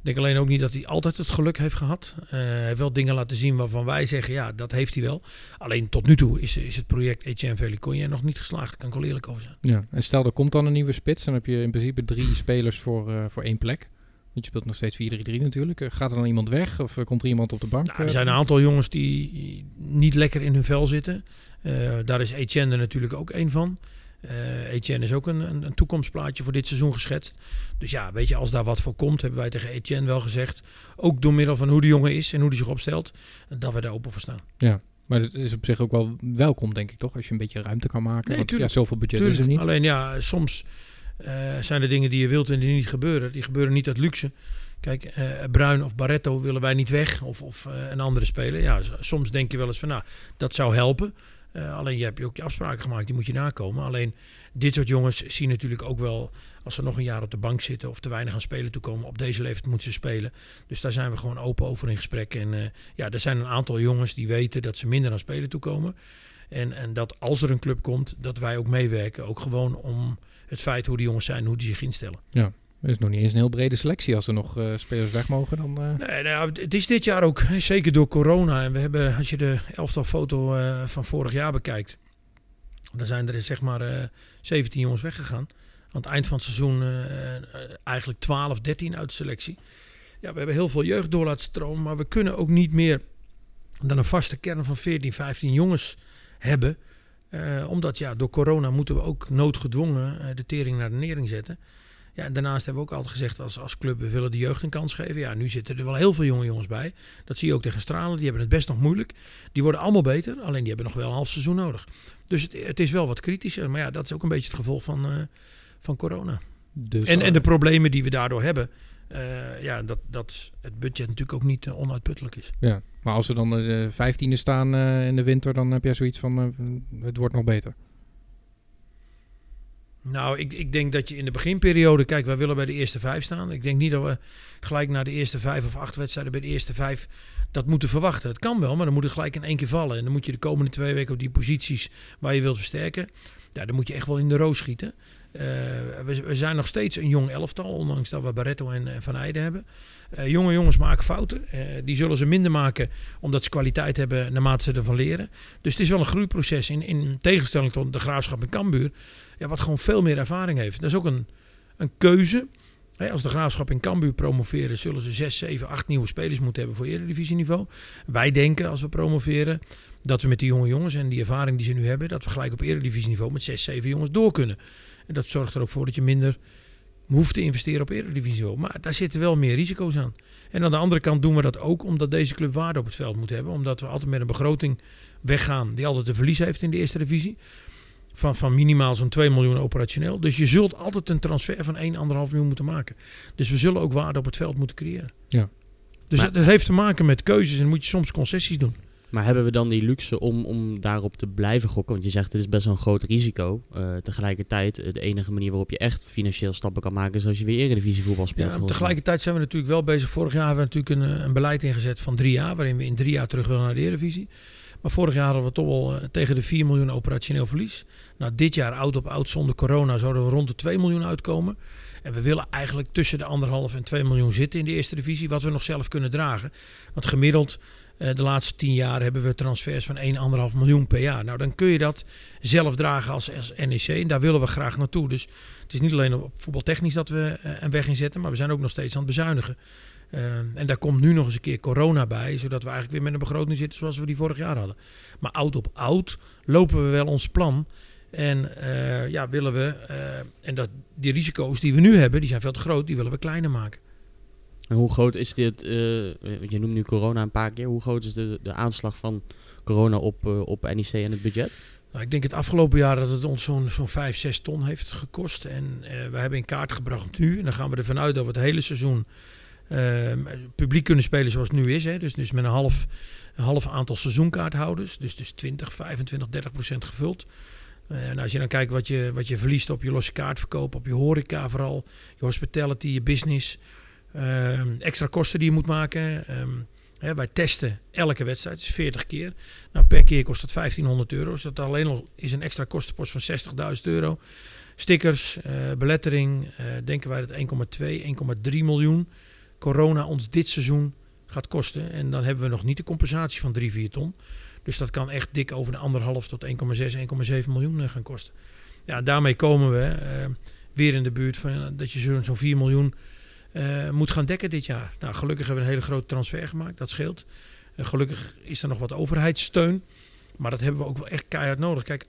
Ik denk alleen ook niet dat hij altijd het geluk heeft gehad. Uh, hij heeft wel dingen laten zien waarvan wij zeggen, ja, dat heeft hij wel. Alleen tot nu toe is, is het project Etienne Veliconje nog niet geslaagd. Daar kan ik wel eerlijk over zijn. Ja, en stel er komt dan een nieuwe spits, dan heb je in principe drie spelers voor, uh, voor één plek. Want je speelt nog steeds 4-3-3 natuurlijk. Gaat er dan iemand weg of komt er iemand op de bank? Nou, er zijn een aantal jongens die niet lekker in hun vel zitten. Uh, daar is Etienne er natuurlijk ook één van. Uh, Etienne is ook een, een, een, toekomstplaatje voor dit seizoen geschetst. Dus ja, weet je, als daar wat voor komt, hebben wij tegen Etienne wel gezegd. Ook door middel van hoe de jongen is en hoe die zich opstelt, dat we daar open voor staan. Ja, maar het is op zich ook wel welkom, denk ik toch? Als je een beetje ruimte kan maken. Nee, want tuurlijk, ja, zoveel budget tuurlijk. is er niet. Alleen ja, soms uh, zijn er dingen die je wilt en die niet gebeuren. Die gebeuren niet uit luxe. Kijk, uh, Bruin of Barretto willen wij niet weg. Of, of uh, een andere speler. Ja, soms denk je wel eens van, nou, dat zou helpen. Uh, alleen je hebt ook je afspraken gemaakt, die moet je nakomen. Alleen dit soort jongens zien natuurlijk ook wel, als ze nog een jaar op de bank zitten of te weinig aan spelen toekomen, op deze leeftijd moeten ze spelen. Dus daar zijn we gewoon open over in gesprek. En ja, er zijn een aantal jongens die weten dat ze minder aan spelen toekomen. En, en dat als er een club komt, dat wij ook meewerken. Ook gewoon om het feit hoe die jongens zijn, hoe die zich instellen. Er is nog niet eens een heel brede selectie. Als er nog eh, spelers weg mogen, dan... eh, Nee, nou, het is dit jaar ook, zeker door corona. En we hebben, als je de elftal foto eh, van vorig jaar bekijkt, dan zijn er zeg maar eh 17 jongens weggegaan. Aan het eind van het seizoen eigenlijk 12, 13 uit de selectie. Ja, we hebben heel veel jeugd door laten stromen, maar we kunnen ook niet meer dan een vaste kern van 14, 15 jongens hebben. Omdat ja, door corona moeten we ook noodgedwongen de tering naar de nering zetten. Ja, en daarnaast hebben we ook altijd gezegd als, als club, we willen de jeugd een kans geven. Ja, nu zitten er wel heel veel jonge jongens bij. Dat zie je ook tegen Stralen. Die hebben het best nog moeilijk. Die worden allemaal beter, alleen die hebben nog wel een half seizoen nodig. Dus het, het is wel wat kritischer. Maar ja, dat is ook een beetje het gevolg van, eh, van corona. dus, En, en de problemen die we daardoor hebben. eh, ja, dat, dat het budget natuurlijk ook niet eh, onuitputtelijk is. ja. Maar als we dan de vijftiende staan eh, in de winter, dan heb jij zoiets van... eh, het wordt nog beter. Nou, ik, ik denk dat je in de beginperiode, kijk, wij willen bij de eerste vijf staan. Ik denk niet dat we gelijk naar de eerste vijf of acht wedstrijden bij de eerste vijf dat moeten verwachten. Het kan wel, maar dan moet het gelijk in één keer vallen. En dan moet je de komende twee weken op die posities waar je wilt versterken, ja, dan moet je echt wel in de roos schieten. Eh, we, zijn nog steeds een jong elftal, ondanks dat we Barretto en, en Van Eijden hebben. Eh, jonge jongens maken fouten. Eh, die zullen ze minder maken omdat ze kwaliteit hebben naarmate ze ervan leren. Dus het is wel een groeiproces in, in tegenstelling tot de Graafschap en Cambuur. Ja, wat gewoon veel meer ervaring heeft. Dat is ook een, een keuze. Als de Graafschap in Cambuur promoveren, zullen ze 6, 7, 8 nieuwe spelers moeten hebben voor Eredivisieniveau. Wij denken als we promoveren dat we met die jonge jongens en die ervaring die ze nu hebben, dat we gelijk op Eredivisieniveau met 6, 7 jongens door kunnen. En dat zorgt er ook voor dat je minder hoeft te investeren op Eredivisieniveau. Maar daar zitten wel meer risico's aan. En aan de andere kant doen we dat ook omdat deze club waarde op het veld moet hebben. Omdat we altijd met een begroting weggaan die altijd een verlies heeft in de eerste divisie. Van, van minimaal zo'n 2 miljoen operationeel. Dus je zult altijd een transfer van 1, 1,5 miljoen moeten maken. Dus we zullen ook waarde op het veld moeten creëren. Ja. Dus Maar- het heeft te maken met keuzes en moet je soms concessies doen. Maar hebben we dan die luxe om, om daarop te blijven gokken? Want je zegt het is best wel een groot risico. Eh, tegelijkertijd, eh, de enige manier waarop je echt financieel stappen kan maken... is als je weer Eredivisie voetbal speelt. Ja, tegelijkertijd zijn we natuurlijk wel bezig. Vorig jaar hebben we natuurlijk een, eh, een beleid ingezet van drie jaar. Waarin we in drie jaar terug willen naar de Eredivisie. Maar vorig jaar hadden we toch wel tegen de 4 miljoen operationeel verlies. Nou, dit jaar oud op oud zonder corona zouden we rond de 2 miljoen uitkomen. En we willen eigenlijk tussen de anderhalf en 2 miljoen zitten in de eerste divisie. Wat we nog zelf kunnen dragen. Want gemiddeld de laatste 10 jaar hebben we transfers van 1, 1,5 miljoen per jaar. Nou, dan kun je dat zelf dragen als, NEC. En daar willen we graag naartoe. Dus het is niet alleen op voetbaltechnisch dat we eh, een weg inzetten. Maar we zijn ook nog steeds aan het bezuinigen. Eh, en daar komt nu nog eens een keer corona bij. Zodat we eigenlijk weer met een begroting zitten zoals we die vorig jaar hadden. Maar oud op oud lopen we wel ons plan. En eh, ja, willen we. eh, en dat, die risico's die we nu hebben, die zijn veel te groot. Die willen we kleiner maken. En hoe groot is dit, eh, je noemt nu corona een paar keer, hoe groot is de, de aanslag van corona op, eh, op NEC en het budget? Nou, ik denk het afgelopen jaar dat het ons zo'n zo'n 5, 6 ton heeft gekost. En eh, we hebben in kaart gebracht nu. En dan gaan we ervan uit dat we het hele seizoen publiek kunnen spelen zoals het nu is. Hè. Dus, dus met een half, een half aantal seizoenkaarthouders. Dus, dus 20, 25, 30 procent gevuld. En als je dan kijkt wat je, wat je verliest op je losse kaartverkoop, op je horeca vooral, je hospitality, je business, eh, extra kosten die je moet maken. Ehm, hè, wij testen elke wedstrijd, dus 40 keer. Nou, per keer kost dat 1500 euro. Dus dat alleen al is een extra kostenpost van 60.000 euro. Stickers, eh, belettering, eh, denken wij dat 1,2, 1,3 miljoen corona ons dit seizoen gaat kosten. En dan hebben we nog niet de compensatie van 3, 4 ton. Dus dat kan echt dik over de anderhalf tot 1,6, 1,7 miljoen eh, gaan kosten. Ja, daarmee komen we weer in de buurt van dat je zo'n 4 miljoen eh, moet gaan dekken dit jaar. Nou, gelukkig hebben we een hele grote transfer gemaakt, dat scheelt. Gelukkig is er nog wat overheidssteun. Maar dat hebben we ook wel echt keihard nodig. Kijk,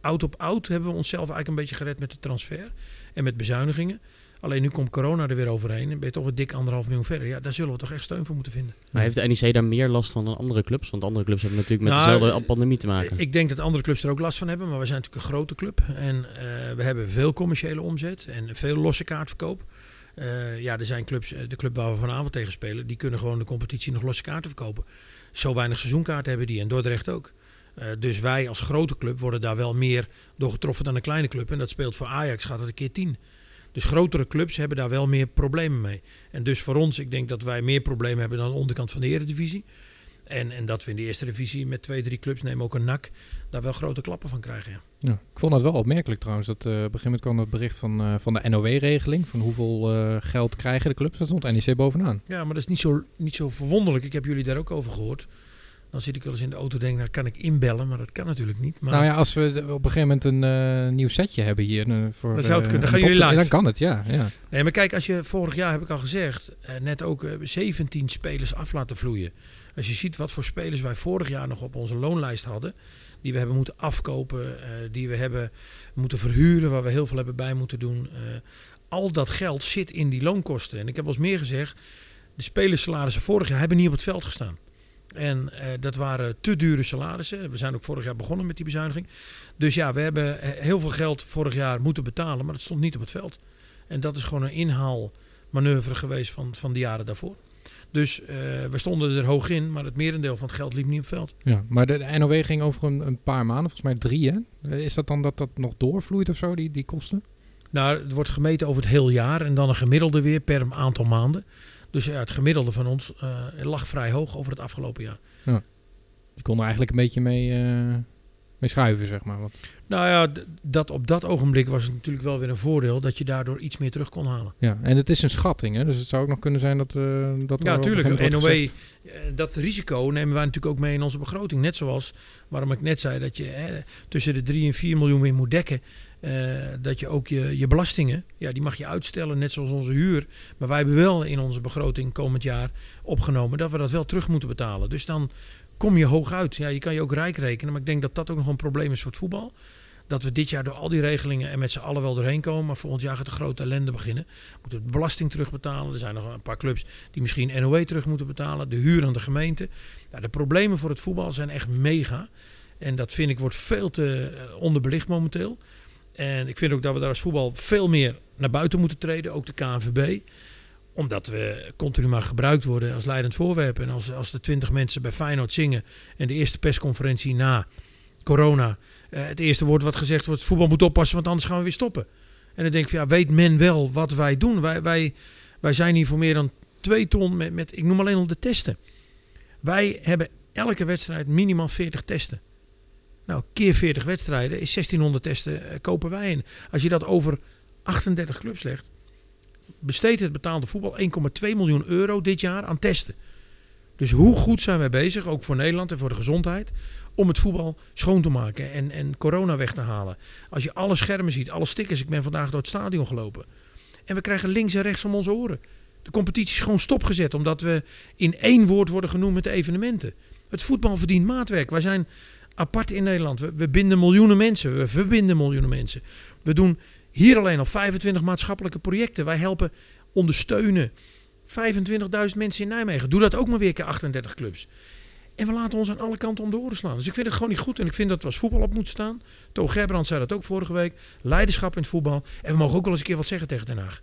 oud op oud hebben we onszelf eigenlijk een beetje gered met de transfer en met bezuinigingen. Alleen nu komt corona er weer overheen en ben je toch weer dik anderhalf miljoen verder. Ja, daar zullen we toch echt steun voor moeten vinden. Maar heeft de NEC daar meer last van dan andere clubs? Want andere clubs hebben natuurlijk met Nou, dezelfde pandemie te maken. Ik denk dat andere clubs er ook last van hebben, maar we zijn natuurlijk een grote club. En eh, we hebben veel commerciële omzet en veel losse kaartverkoop. Eh, ja, er zijn clubs, eh, de club waar we vanavond tegen spelen, die kunnen gewoon de competitie nog losse kaarten verkopen. Zo weinig seizoenkaarten hebben die en Dordrecht ook. Eh, dus wij als grote club worden daar wel meer door getroffen dan een kleine club. En dat speelt voor Ajax, gaat het een keer tien. Dus grotere clubs hebben daar wel meer problemen mee. En dus voor ons, ik denk dat wij meer problemen hebben dan de onderkant van de Eredivisie. En, en dat we in de eerste divisie met twee, drie clubs, neem ook een NAC, daar wel grote klappen van krijgen. Ja. Ja, ik vond dat wel opmerkelijk trouwens. Dat, eh, op een gegeven moment kwam het bericht van, eh, van de NOW-regeling. Van hoeveel eh, geld krijgen de clubs. Dat stond NEC bovenaan. ja, maar dat is niet zo, niet zo verwonderlijk. Ik heb jullie daar ook over gehoord. Dan zit ik wel eens in de auto en denk, nou kan ik inbellen, maar dat kan natuurlijk niet. Maar Nou ja, als we op een gegeven moment een eh, nieuw setje hebben hier. eh, voor, Dan zou het eh, kunnen. Dan gaan jullie live. Dan kan het, ja. ja. Nee, maar kijk, als je vorig jaar, heb ik al gezegd, net ook eh, 17 spelers af laten vloeien. Als je ziet wat voor spelers wij vorig jaar nog op onze loonlijst hadden, die we hebben moeten afkopen, die we hebben moeten verhuren, waar we heel veel hebben bij moeten doen. al dat geld zit in die loonkosten. En ik heb wel eens meer gezegd, de spelersalarissen vorig jaar hebben niet op het veld gestaan. En eh, dat waren te dure salarissen. We zijn ook vorig jaar begonnen met die bezuiniging. Dus ja, we hebben eh, heel veel geld vorig jaar moeten betalen, maar dat stond niet op het veld. En dat is gewoon een inhaalmanoeuvre geweest van, van de jaren daarvoor. Dus eh, we stonden er hoog in, maar het merendeel van het geld liep niet op het veld. ja. Maar de, de NOW ging over een, een paar maanden. Volgens mij drie, hè? Is dat dan dat dat nog doorvloeit of zo, die, die kosten? Nou, het wordt gemeten over het heel jaar en dan een gemiddelde weer per aantal maanden. Dus ja, het gemiddelde van ons eh, lag vrij hoog over het afgelopen jaar. Die konden eigenlijk een beetje mee, eh, mee schuiven, zeg maar. Want, Nou ja, dat op dat ogenblik was het natuurlijk wel weer een voordeel dat je daardoor iets meer terug kon halen. ja. En het is een schatting, hè? Dus het zou ook nog kunnen zijn dat... eh dat er Ja, een gegeven tuurlijk. moment wordt NOW, eh, dat risico nemen wij natuurlijk ook mee in onze begroting. Net zoals waarom ik net zei dat je hè, tussen de 3 en 4 miljoen weer moet dekken. Eh, dat je ook je, je belastingen, ja, die mag je uitstellen, net zoals onze huur. Maar wij hebben wel in onze begroting komend jaar opgenomen dat we dat wel terug moeten betalen. Dus dan kom je hoog uit. Ja, je kan je ook rijk rekenen, maar ik denk dat dat ook nog een probleem is voor het voetbal. Dat we dit jaar door al die regelingen en met z'n allen wel doorheen komen. Maar volgend jaar gaat de grote ellende beginnen. We moeten de belasting terugbetalen. Er zijn nog een paar clubs die misschien NOW terug moeten betalen. De huur aan de gemeente. Nou, de problemen voor het voetbal zijn echt mega. En dat vind ik wordt veel te eh, onderbelicht momenteel. En ik vind ook dat we daar als voetbal veel meer naar buiten moeten treden. Ook de KNVB. Omdat we continu maar gebruikt worden als leidend voorwerp. En als, als de twintig mensen bij Feyenoord zingen. En de eerste persconferentie na corona. eh, het eerste woord wat gezegd wordt. Voetbal moet oppassen want anders gaan we weer stoppen. En dan denk ik ja, weet men wel wat wij doen. Wij, wij, wij zijn hier voor meer dan twee ton met, met, ik noem alleen al de testen. Wij hebben elke wedstrijd minimaal 40 testen. Nou, keer 40 wedstrijden is 1600 testen eh, kopen wij in. Als je dat over 38 clubs legt, besteedt het betaalde voetbal 1,2 miljoen euro dit jaar aan testen. Dus hoe goed zijn wij bezig, ook voor Nederland en voor de gezondheid, om het voetbal schoon te maken en, en corona weg te halen. Als je alle schermen ziet, alle stickers, ik ben vandaag door het stadion gelopen. En we krijgen links en rechts om onze oren. De competitie is gewoon stopgezet, omdat we in één woord worden genoemd met de evenementen. Het voetbal verdient maatwerk. Wij zijn apart in Nederland. We, we binden miljoenen mensen. We verbinden miljoenen mensen. We doen hier alleen al 25 maatschappelijke projecten. Wij helpen ondersteunen 25.000 mensen in Nijmegen. Doe dat ook maar weer keer 38 clubs. En we laten ons aan alle kanten om de oren slaan. Dus ik vind het gewoon niet goed. En ik vind dat we als voetbal op moeten staan. Toon Gerbrand zei dat ook vorige week. Leiderschap in het voetbal. En we mogen ook wel eens een keer wat zeggen tegen Den Haag.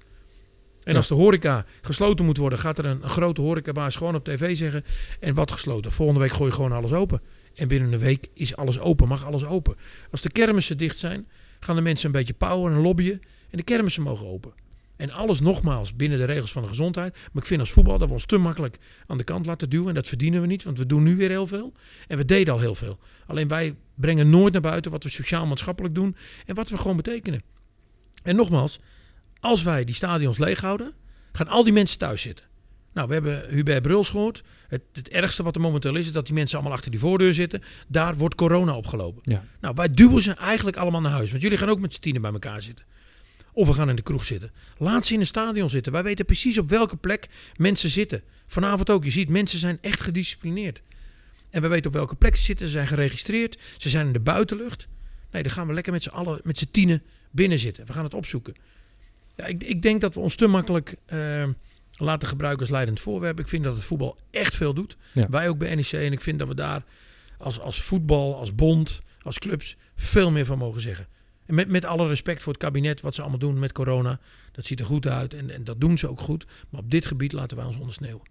En Ja. als de horeca gesloten moet worden, gaat er een, een grote horecabaas gewoon op tv zeggen. En wat gesloten? Volgende week gooi je gewoon alles open. En binnen een week is alles open, mag alles open. Als de kermissen dicht zijn, gaan de mensen een beetje pauwen en lobbyen. En de kermissen mogen open. En alles nogmaals binnen de regels van de gezondheid. Maar ik vind als voetbal dat we ons te makkelijk aan de kant laten duwen. En dat verdienen we niet, want we doen nu weer heel veel. En we deden al heel veel. Alleen wij brengen nooit naar buiten wat we sociaal-maatschappelijk doen. En wat we gewoon betekenen. En nogmaals, als wij die stadions leeghouden, gaan al die mensen thuis zitten. Nou, we hebben Hubert Bruls gehoord. Het, het ergste wat er momenteel is, is dat die mensen allemaal achter die voordeur zitten. Daar wordt corona opgelopen. Ja. Nou, wij duwen ze eigenlijk allemaal naar huis. Want jullie gaan ook met z'n tienen bij elkaar zitten. Of we gaan in de kroeg zitten. Laat ze in een stadion zitten. Wij weten precies op welke plek mensen zitten. Vanavond ook. Je ziet, mensen zijn echt gedisciplineerd. En we weten op welke plek ze zitten. Ze zijn geregistreerd. Ze zijn in de buitenlucht. Nee, dan gaan we lekker met z'n allen, met z'n tienen binnen zitten. We gaan het opzoeken. Ja, ik, ik denk dat we ons te makkelijk eh, laten gebruiken als leidend voorwerp. Ik vind dat het voetbal echt veel doet. Ja. Wij ook bij NEC. En ik vind dat we daar als, als voetbal, als bond, als clubs veel meer van mogen zeggen. En met, met alle respect voor het kabinet, wat ze allemaal doen met corona. Dat ziet er goed uit en, en dat doen ze ook goed. Maar op dit gebied laten wij ons ondersneeuwen.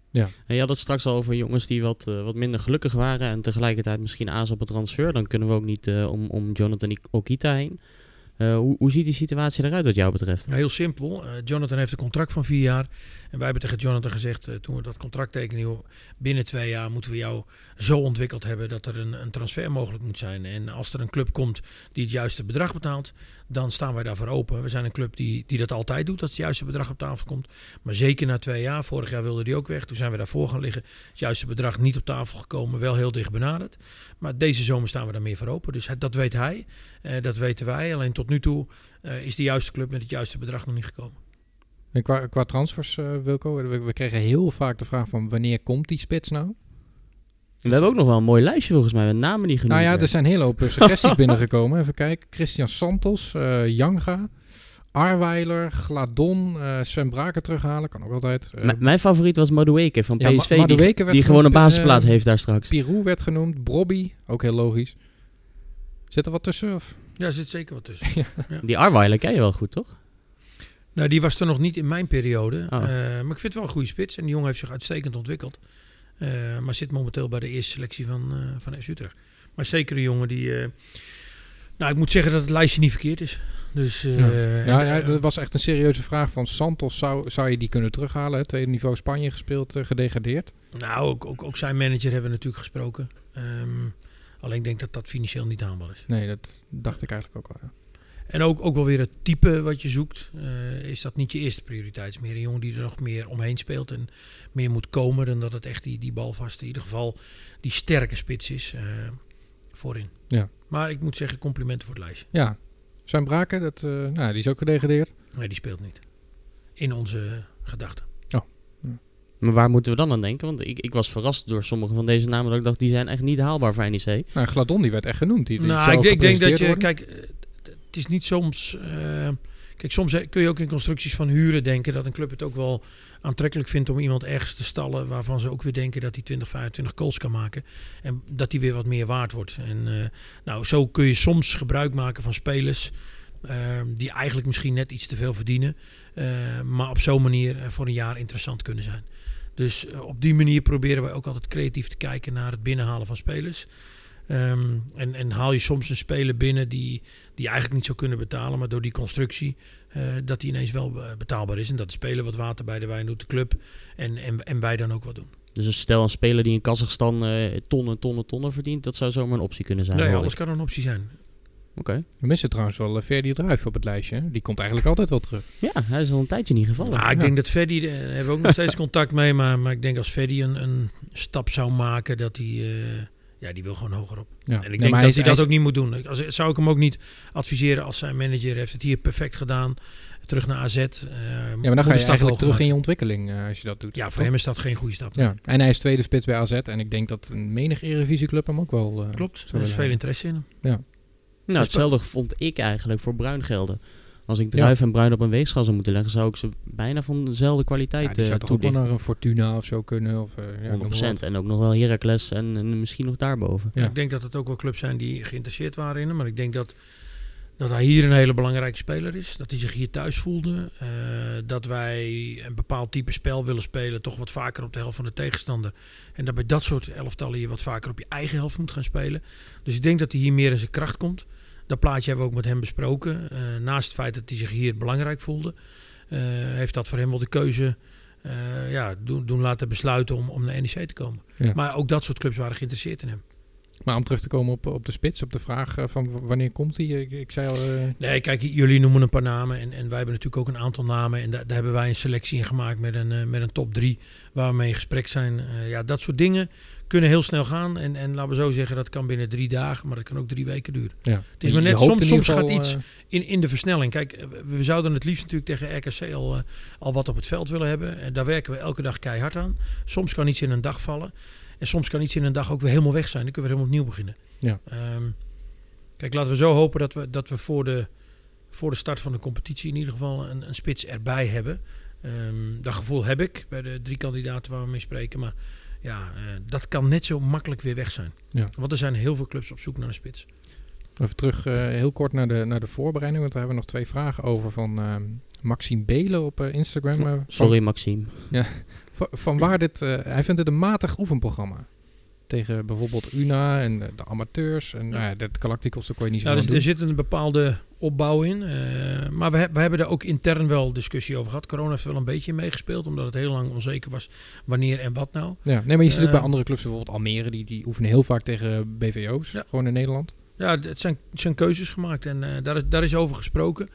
En je had het straks al over jongens die wat, eh, wat minder gelukkig waren en tegelijkertijd misschien aas op het transfer. Dan kunnen we ook niet eh, om, om Jonathan Okita heen. Eh, hoe, hoe ziet die situatie eruit wat jou betreft? Nou, heel simpel. Eh, Jonathan heeft een contract van vier jaar. En wij hebben tegen Jonathan gezegd, eh, toen we dat contract tekenen, binnen twee jaar moeten we jou zo ontwikkeld hebben dat er een, een transfer mogelijk moet zijn. En als er een club komt die het juiste bedrag betaalt, dan staan wij daarvoor open. We zijn een club die, die dat altijd doet, als het juiste bedrag op tafel komt. Maar zeker na twee jaar, vorig jaar wilde die ook weg. Toen zijn we daarvoor gaan liggen. Het juiste bedrag niet op tafel gekomen, wel heel dicht benaderd. Maar deze zomer staan we daar meer voor open. Dus dat weet hij, dat weten wij. Alleen tot nu toe eh, is de juiste club met het juiste bedrag nog niet gekomen. En qua, qua transfers, eh, Wilco, we, we kregen heel vaak de vraag van wanneer komt die spits nou? We hebben ook nog wel een mooi lijstje volgens mij met namen die genoemd Nou ja, er zijn hele hoop eh, suggesties [laughs] binnengekomen. Even kijken. Christian Santos, eh Janga, Arweiler, Gladon, eh, Sven Braken terughalen. Kan ook altijd. Eh, M- mijn favoriet was Madueke van Ja, Ma- PSV, die, Madueke werd die gewoon een genoemd, basisplaats eh, heeft daar straks. Pirou werd genoemd. Brobby, ook heel logisch. Zit er wat tussen? Of? Ja, er zit zeker wat tussen. [laughs] Die Arweiler ken je wel goed, toch? Nou, die was er nog niet in mijn periode. Oh. Eh, maar ik vind het wel een goede spits. En die jongen heeft zich uitstekend ontwikkeld. Eh, maar zit momenteel bij de eerste selectie van, eh van FC Utrecht. Maar zeker een jongen die... eh, nou, ik moet zeggen dat het lijstje niet verkeerd is. Dus, eh, Ja. Ja, ja, dat was echt een serieuze vraag van Santos. Zou, zou je die kunnen terughalen? hè? Tweede niveau Spanje gespeeld, gedegradeerd. nou, ook, ook, ook zijn manager hebben we natuurlijk gesproken. Ehm, alleen ik denk dat dat financieel niet haalbaar is. Nee, dat dacht ik eigenlijk ook wel. ja. En ook, ook wel weer het type wat je zoekt. eh, is dat niet je eerste prioriteit. Het is meer een jongen die er nog meer omheen speelt. En meer moet komen dan dat het echt die, die balvast, in ieder geval die sterke spits is. eh, voorin. Ja. Maar ik moet zeggen, complimenten voor het lijstje. Ja, Sven Braken, dat, eh, nou, die is ook gedegradeerd. Nee, die speelt niet. In onze gedachten. Maar waar moeten we dan aan denken? Want ik, ik was verrast door sommige van deze namen dat ik dacht, die zijn echt niet haalbaar voor NEC. Nou, Gladon die werd echt genoemd. Die, die nou, ik, denk- ik denk dat je, worden. kijk, het is niet soms. eh, kijk, soms kun je ook in constructies van huren denken dat een club het ook wel aantrekkelijk vindt om iemand ergens te stallen waarvan ze ook weer denken dat hij 20, 25 goals kan maken en dat hij weer wat meer waard wordt. En eh, nou, zo kun je soms gebruik maken van spelers. Eh, die eigenlijk misschien net iets te veel verdienen, eh, maar op zo'n manier eh, voor een jaar interessant kunnen zijn. Dus eh, op die manier proberen wij ook altijd creatief te kijken naar het binnenhalen van spelers. Ehm, en, en haal je soms een speler binnen die, die eigenlijk niet zou kunnen betalen, maar door die constructie dat die ineens wel betaalbaar is. En dat de speler wat water bij de wijn doet, de club. En, en, en wij dan ook wat doen. Dus stel een speler die in Kazachstan eh, tonnen, tonnen, tonnen verdient, dat zou zomaar een optie kunnen zijn. Nee, alles kan een optie zijn. Oké. We missen trouwens wel uh, Ferdi Druif op het lijstje. hè? Die komt eigenlijk altijd wel terug. Ja, hij is al een tijdje niet gevallen. Nou, ik Ja. denk dat Freddy, daar hebben we ook nog steeds contact mee. Maar, maar ik denk als Freddy een, een stap zou maken, dat hij... eh, ja, die wil gewoon hoger op. Ja. En ik denk dat is- hij dat is- ook niet moet doen. Ik- Als, zou ik hem ook niet adviseren als zijn manager heeft het hier perfect gedaan. Terug naar AZ. eh, Ja, maar dan ga je eigenlijk terug in je ontwikkeling eh, als je dat doet. Ja, voor hem is dat geen goede stap. Ja, en hij is tweede spits bij AZ. En ik denk dat een menig Eredivisieclub hem ook wel... eh, Klopt, er is veel interesse in hem. Nou, hetzelfde vond ik eigenlijk voor Bruin gelden. Als ik Druif en Bruin op een weegschaal zou moeten leggen, zou ik ze bijna van dezelfde kwaliteit Ja, die eh, zou toch ook wel naar een Fortuna of zo kunnen. Of, eh, ja, 100%. noem maar wat. En ook nog wel Heracles en, en misschien nog daarboven. Ja. Ik denk dat het ook wel clubs zijn die geïnteresseerd waren in hem. Maar ik denk dat, dat hij hier een hele belangrijke speler is. Dat hij zich hier thuis voelde. Eh, dat wij een bepaald type spel willen spelen. Toch wat vaker op de helft van de tegenstander. En dat bij dat soort elftallen je wat vaker op je eigen helft moet gaan spelen. Dus ik denk dat hij hier meer in zijn kracht komt. Dat plaatje hebben we ook met hem besproken. Eh, naast het feit dat hij zich hier belangrijk voelde. eh, heeft dat voor hem wel de keuze ja, doen, doen laten besluiten om, om naar NEC te komen. Ja. Maar ook dat soort clubs waren geïnteresseerd in hem. Maar om terug te komen op, op de spits, op de vraag eh, van wanneer komt hij? Ik, ik zei al... eh, Nee, kijk, jullie noemen een paar namen en, en wij hebben natuurlijk ook een aantal namen. En daar, daar hebben wij een selectie in gemaakt met een, eh, met een top 3 waar we mee in gesprek zijn. Ja, dat soort dingen kunnen heel snel gaan. En, en laten we zo zeggen, dat kan binnen drie dagen, maar dat kan ook drie weken duren. ja. Het is maar net, soms, soms gaat iets in, in de versnelling. Kijk, we zouden het liefst natuurlijk tegen RKC al, al wat op het veld willen hebben. En daar werken we elke dag keihard aan. Soms kan iets in een dag vallen. En soms kan iets in een dag ook weer helemaal weg zijn. Dan kunnen we helemaal opnieuw beginnen. Ja. Ehm, kijk, laten we zo hopen dat we, dat we voor, de, voor de start van de competitie in ieder geval een, een spits erbij hebben. Ehm, dat gevoel heb ik bij de drie kandidaten waar we mee spreken. Maar ja, eh, dat kan net zo makkelijk weer weg zijn. Ja. Want er zijn heel veel clubs op zoek naar een spits. Even terug eh, heel kort naar de, naar de voorbereiding. Want daar hebben we nog twee vragen over van eh, Maxime Belen op eh, Instagram. eh, van- Sorry, Maxime. [laughs] Van, van waar dit... eh, hij vindt het een matig oefenprogramma. tegen bijvoorbeeld UNA en de amateurs. En nou ja, de Galacticos, daar kon je niet zo Ja, dus doen. er zit een bepaalde opbouw in. eh, maar we, he- we hebben er ook intern wel discussie over gehad. Corona heeft er wel een beetje in meegespeeld, omdat het heel lang onzeker was wanneer en wat nou. Ja, nee, maar je ziet ook bij andere clubs, bijvoorbeeld Almere, die, die oefenen heel vaak tegen BVO's, Ja. gewoon in Nederland. Ja, het zijn, het zijn keuzes gemaakt en eh, daar, is, daar is over gesproken.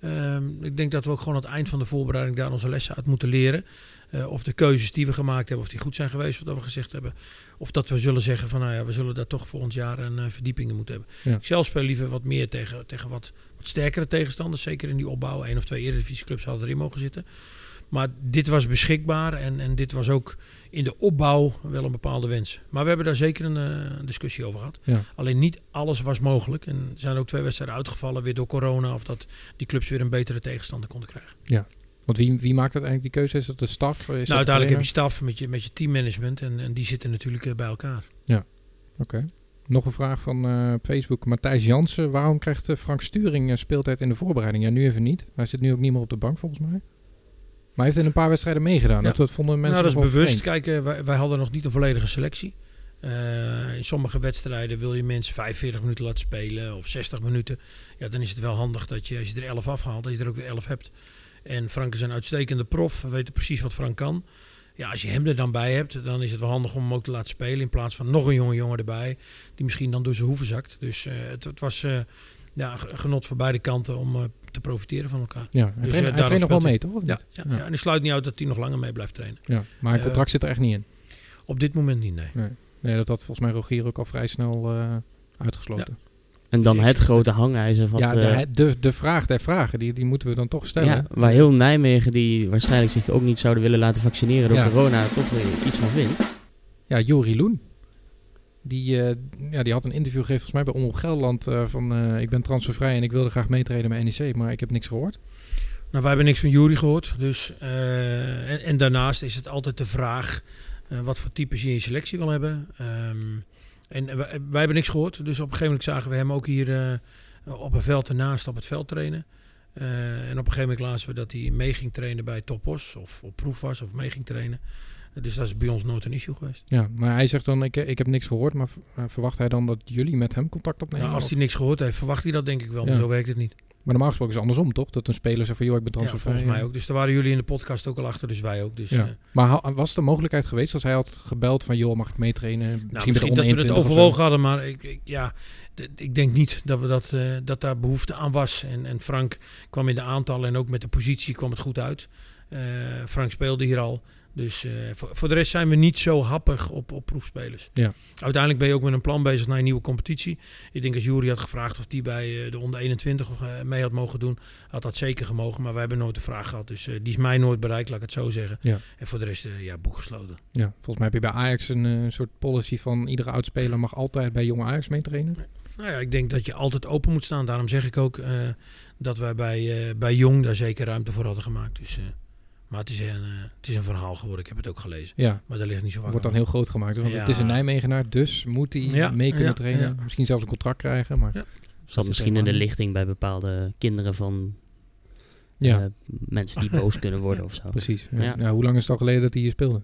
Ehm, ik denk dat we ook gewoon aan het eind van de voorbereiding daar onze lessen uit moeten leren. Eh, of de keuzes die we gemaakt hebben, of die goed zijn geweest, wat we gezegd hebben. Of dat we zullen zeggen van, nou ja, we zullen daar toch volgend jaar een eh, verdieping in moeten hebben. Ja. Ik zelf speel liever wat meer tegen, tegen wat, wat sterkere tegenstanders. Zeker in die opbouw. Eén of twee eredivisieclubs hadden erin mogen zitten. Maar dit was beschikbaar en, en dit was ook in de opbouw wel een bepaalde wens. Maar we hebben daar zeker een eh, discussie over gehad. Ja. Alleen niet alles was mogelijk. En er zijn ook twee wedstrijden uitgevallen weer door corona. Of dat die clubs weer een betere tegenstander konden krijgen. Want wie, wie maakt uiteindelijk die keuze? Is dat de staf? Is nou, de uiteindelijk heb je staf met je, met je teammanagement. En, en die zitten natuurlijk eh, bij elkaar. Oké. Nog een vraag van eh, Facebook. Matthijs Jansen. Waarom krijgt Frank Sturing speeltijd in de voorbereiding? Ja, nu even niet. Hij zit nu ook niet meer op de bank volgens mij. Maar hij heeft in een paar wedstrijden meegedaan. Ja. Dat, vonden mensen nou, dat is bewust. vreemd. Kijk, eh, wij, wij hadden nog niet een volledige selectie. Eh, in sommige wedstrijden wil je mensen 45 minuten laten spelen of 60 minuten. Ja, dan is het wel handig dat je, als je er 11 afhaalt, dat je er ook weer 11 hebt. En Frank is een uitstekende prof. We weten precies wat Frank kan. Ja, als je hem er dan bij hebt, dan is het wel handig om hem ook te laten spelen. In plaats van nog een jonge jongen erbij, die misschien dan door zijn hoeven zakt. Dus eh, het, het was eh, ja, genot voor beide kanten om eh, te profiteren van elkaar. Ja, hij, Dus, traint, eh, hij traint nog wel mee, toch? Of Ja, niet? ja, Ja. ja. en ik sluit niet uit dat hij nog langer mee blijft trainen. Ja, maar een Eh, contract zit er echt niet in. Op dit moment niet, nee. Nee, dat had volgens mij Rogier ook al vrij snel eh, uitgesloten. En dan Zeker. het grote hangijzer wat... ja, de, de, de vraag der vragen, die, die moeten we dan toch stellen. ja, waar heel Nijmegen, die waarschijnlijk zich ook niet zouden willen laten vaccineren door Ja. corona, toch weer iets van vindt. Ja, Jori Loen. Die, eh, ja, die had een interview gegeven volgens mij bij Omroep Gelderland eh, van eh, ik ben transfervrij en ik wilde graag meetreden met NEC, maar ik heb niks gehoord. Nou, wij hebben niks van Jury gehoord. Dus, en, en daarnaast is het altijd de vraag wat voor types je in je selectie wil hebben. Ehm, en wij, hebben niks gehoord. Dus op een gegeven moment zagen we hem ook hier op een veld ernaast op het veld trainen. En op een gegeven moment lazen we dat hij mee ging trainen bij Topos. Of op proef was of mee ging trainen. Dus dat is bij ons nooit een issue geweest. Ja, maar hij zegt dan ik, ik heb niks gehoord, maar eh, verwacht hij dan dat jullie met hem contact opnemen? Nou, als hij niks gehoord heeft, verwacht hij dat denk ik wel. Maar Ja. zo werkt het niet. Maar normaal gesproken is het andersom, toch? Dat een speler zegt van joh, ik ben Ja, transfervrij. volgens mij ook. Dus daar waren jullie in de podcast ook al achter. Dus wij ook. Dus, Ja. eh, Maar was er een mogelijkheid geweest als hij had gebeld van joh, mag ik meetrainen? Nou, Misschien, misschien, de dat we het 21 of zo. overwogen hadden, maar ik, ik, ja, ik denk niet dat, we dat, eh, dat daar behoefte aan was. En, en Frank kwam in de aantallen en ook met de positie kwam het goed uit. Frank speelde hier al. Dus eh, voor, voor de rest zijn we niet zo happig op, op proefspelers. Ja. Uiteindelijk ben je ook met een plan bezig naar een nieuwe competitie. Ik denk als Jury had gevraagd of die bij eh, de onder 21 of, eh, mee had mogen doen, had dat zeker gemogen. Maar wij hebben nooit de vraag gehad. Dus die is mij nooit bereikt, laat ik het zo zeggen. Ja. En voor de rest, ja, boek gesloten. Ja, volgens mij heb je bij Ajax een soort policy van iedere oudspeler mag altijd bij jonge Ajax meetrainen. Nou ja, ik denk dat je altijd open moet staan. Daarom zeg ik ook dat wij bij, bij Jong daar zeker ruimte voor hadden gemaakt. Dus, maar het is, een, eh, het is een verhaal geworden. Ik heb het ook gelezen. Ja, Maar daar ligt niet zo vaak wordt dan aan. heel groot gemaakt. Want Ja. het is een Nijmegenaar, dus moet hij Ja, mee kunnen ja, trainen. ja. Misschien zelfs een contract krijgen. Maar Ja. Zat is misschien in de lichting bij bepaalde kinderen van ja, eh, mensen die boos kunnen worden [laughs] of zo. precies. Ja. Ja. Nou, hoe lang is het al geleden dat hij hier speelde?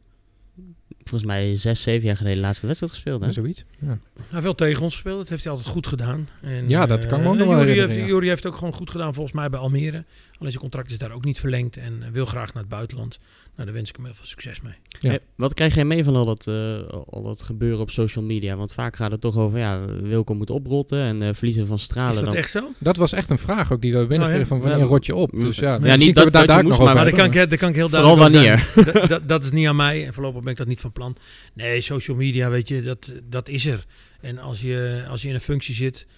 Volgens mij zes, zeven jaar geleden de laatste wedstrijd gespeeld. Hè? Ja, zoiets. Ja. Hij heeft wel tegen ons gespeeld. Dat heeft hij altijd goed gedaan. En, Ja, dat kan me ook eh, nog wel Jury heeft, heeft ook gewoon goed gedaan volgens mij bij Almere. Alleen zijn contract is daar ook niet verlengd. En wil graag naar het buitenland. Nou, daar wens ik hem heel veel succes mee. Ja. Eh, wat krijg jij mee van al dat, eh, al dat gebeuren op social media? Want vaak gaat het toch over, ja, Wilco moet oprotten en eh, verliezen van stralen. is dat dan... echt zo? Dat was echt een vraag ook die we binnenkregen Oh, ja? van wanneer Ja. rot je op. Dus ja, niet kunnen dat- we dat je daar moest, nog over maar- Maar daar kan, ik, daar kan ik heel Vooral duidelijk over wanneer. dat, dat, dat is niet aan mij. En voorlopig ben ik dat niet van plan. Nee, social media, weet je, dat, dat is er. En als je, als je in een functie zit, eh,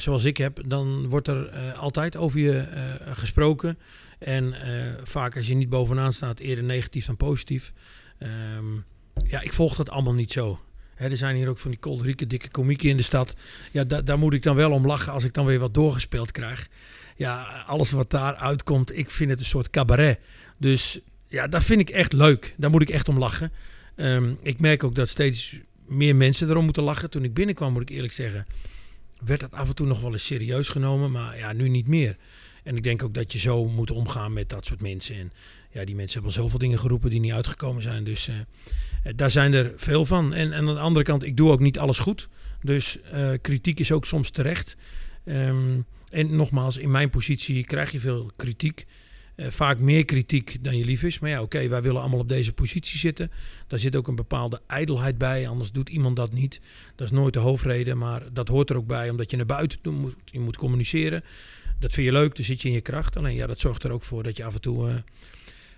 zoals ik heb, dan wordt er eh, altijd over je eh, gesproken. En eh, vaak als je niet bovenaan staat, eerder negatief dan positief. Ehm, ja, ik volg dat allemaal niet zo. Er zijn hier ook van die kolderieke dikke komieken in de stad. Ja, da- daar moet ik dan wel om lachen als ik dan weer wat doorgespeeld krijg. Ja, alles wat daar uitkomt, ik vind het een soort cabaret. Dus ja, dat vind ik echt leuk. Daar moet ik echt om lachen. Ehm, ik merk ook dat steeds meer mensen erom moeten lachen. Toen ik binnenkwam, moet ik eerlijk zeggen, werd dat af en toe nog wel eens serieus genomen. Maar ja, nu niet meer. En ik denk ook dat je zo moet omgaan met dat soort mensen. En ja, die mensen hebben al zoveel dingen geroepen die niet uitgekomen zijn. Dus eh, eh, daar zijn er veel van. En, en aan de andere kant, ik doe ook niet alles goed. Dus eh, kritiek is ook soms terecht. Ehm, en nogmaals, in mijn positie krijg je veel kritiek. Eh, vaak meer kritiek dan je lief is. Maar ja, oké, wij willen allemaal op deze positie zitten. Daar zit ook een bepaalde ijdelheid bij, anders doet iemand dat niet. Dat is nooit de hoofdreden, maar dat hoort er ook bij, omdat je naar buiten moet, je moet communiceren. Dat vind je leuk, dan zit je in je kracht. Alleen ja, dat zorgt er ook voor dat je af en toe uh,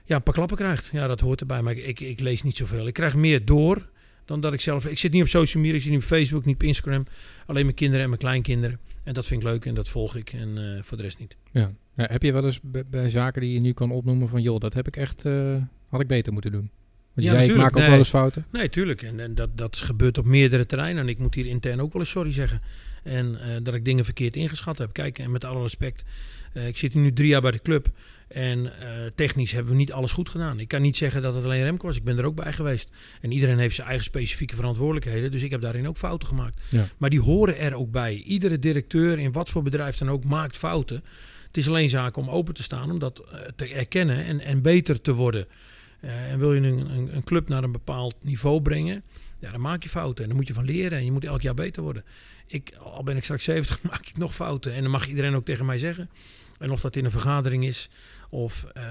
ja, een paar klappen krijgt. Ja, dat hoort erbij, maar ik, ik, lees niet zoveel. Ik krijg meer door dan dat ik zelf... Ik zit niet op social media, ik zit niet op Facebook, niet op Instagram. Alleen mijn kinderen en mijn kleinkinderen. En dat vind ik leuk en dat volg ik en uh, voor de rest niet. Ja. Ja. heb je wel eens bij, zaken die je nu kan opnoemen van... joh, dat heb ik echt... Uh, had ik beter moeten doen? Want je ja, zei, ik maak ook wel eens fouten. Nee, tuurlijk. En, en, dat, dat gebeurt op meerdere terreinen. En ik moet hier intern ook wel eens sorry zeggen. En uh, dat ik dingen verkeerd ingeschat heb. Kijk, en met alle respect. ik zit nu drie jaar bij de club. En uh, technisch hebben we niet alles goed gedaan. Ik kan niet zeggen dat het alleen Remco was. Ik ben er ook bij geweest. En iedereen heeft zijn eigen specifieke verantwoordelijkheden. Dus ik heb daarin ook fouten gemaakt. Ja. Maar die horen er ook bij. Iedere directeur in wat voor bedrijf dan ook maakt fouten. Het is alleen zaak om open te staan, om dat uh, te erkennen en, en beter te worden. Uh, en wil je een, een, een, club naar een bepaald niveau brengen, ja, dan maak je fouten. En dan moet je van leren en je moet elk jaar beter worden. Ik, al ben ik straks 70, [laughs] maak ik nog fouten. En dan mag iedereen ook tegen mij zeggen. En of dat in een vergadering is of uh,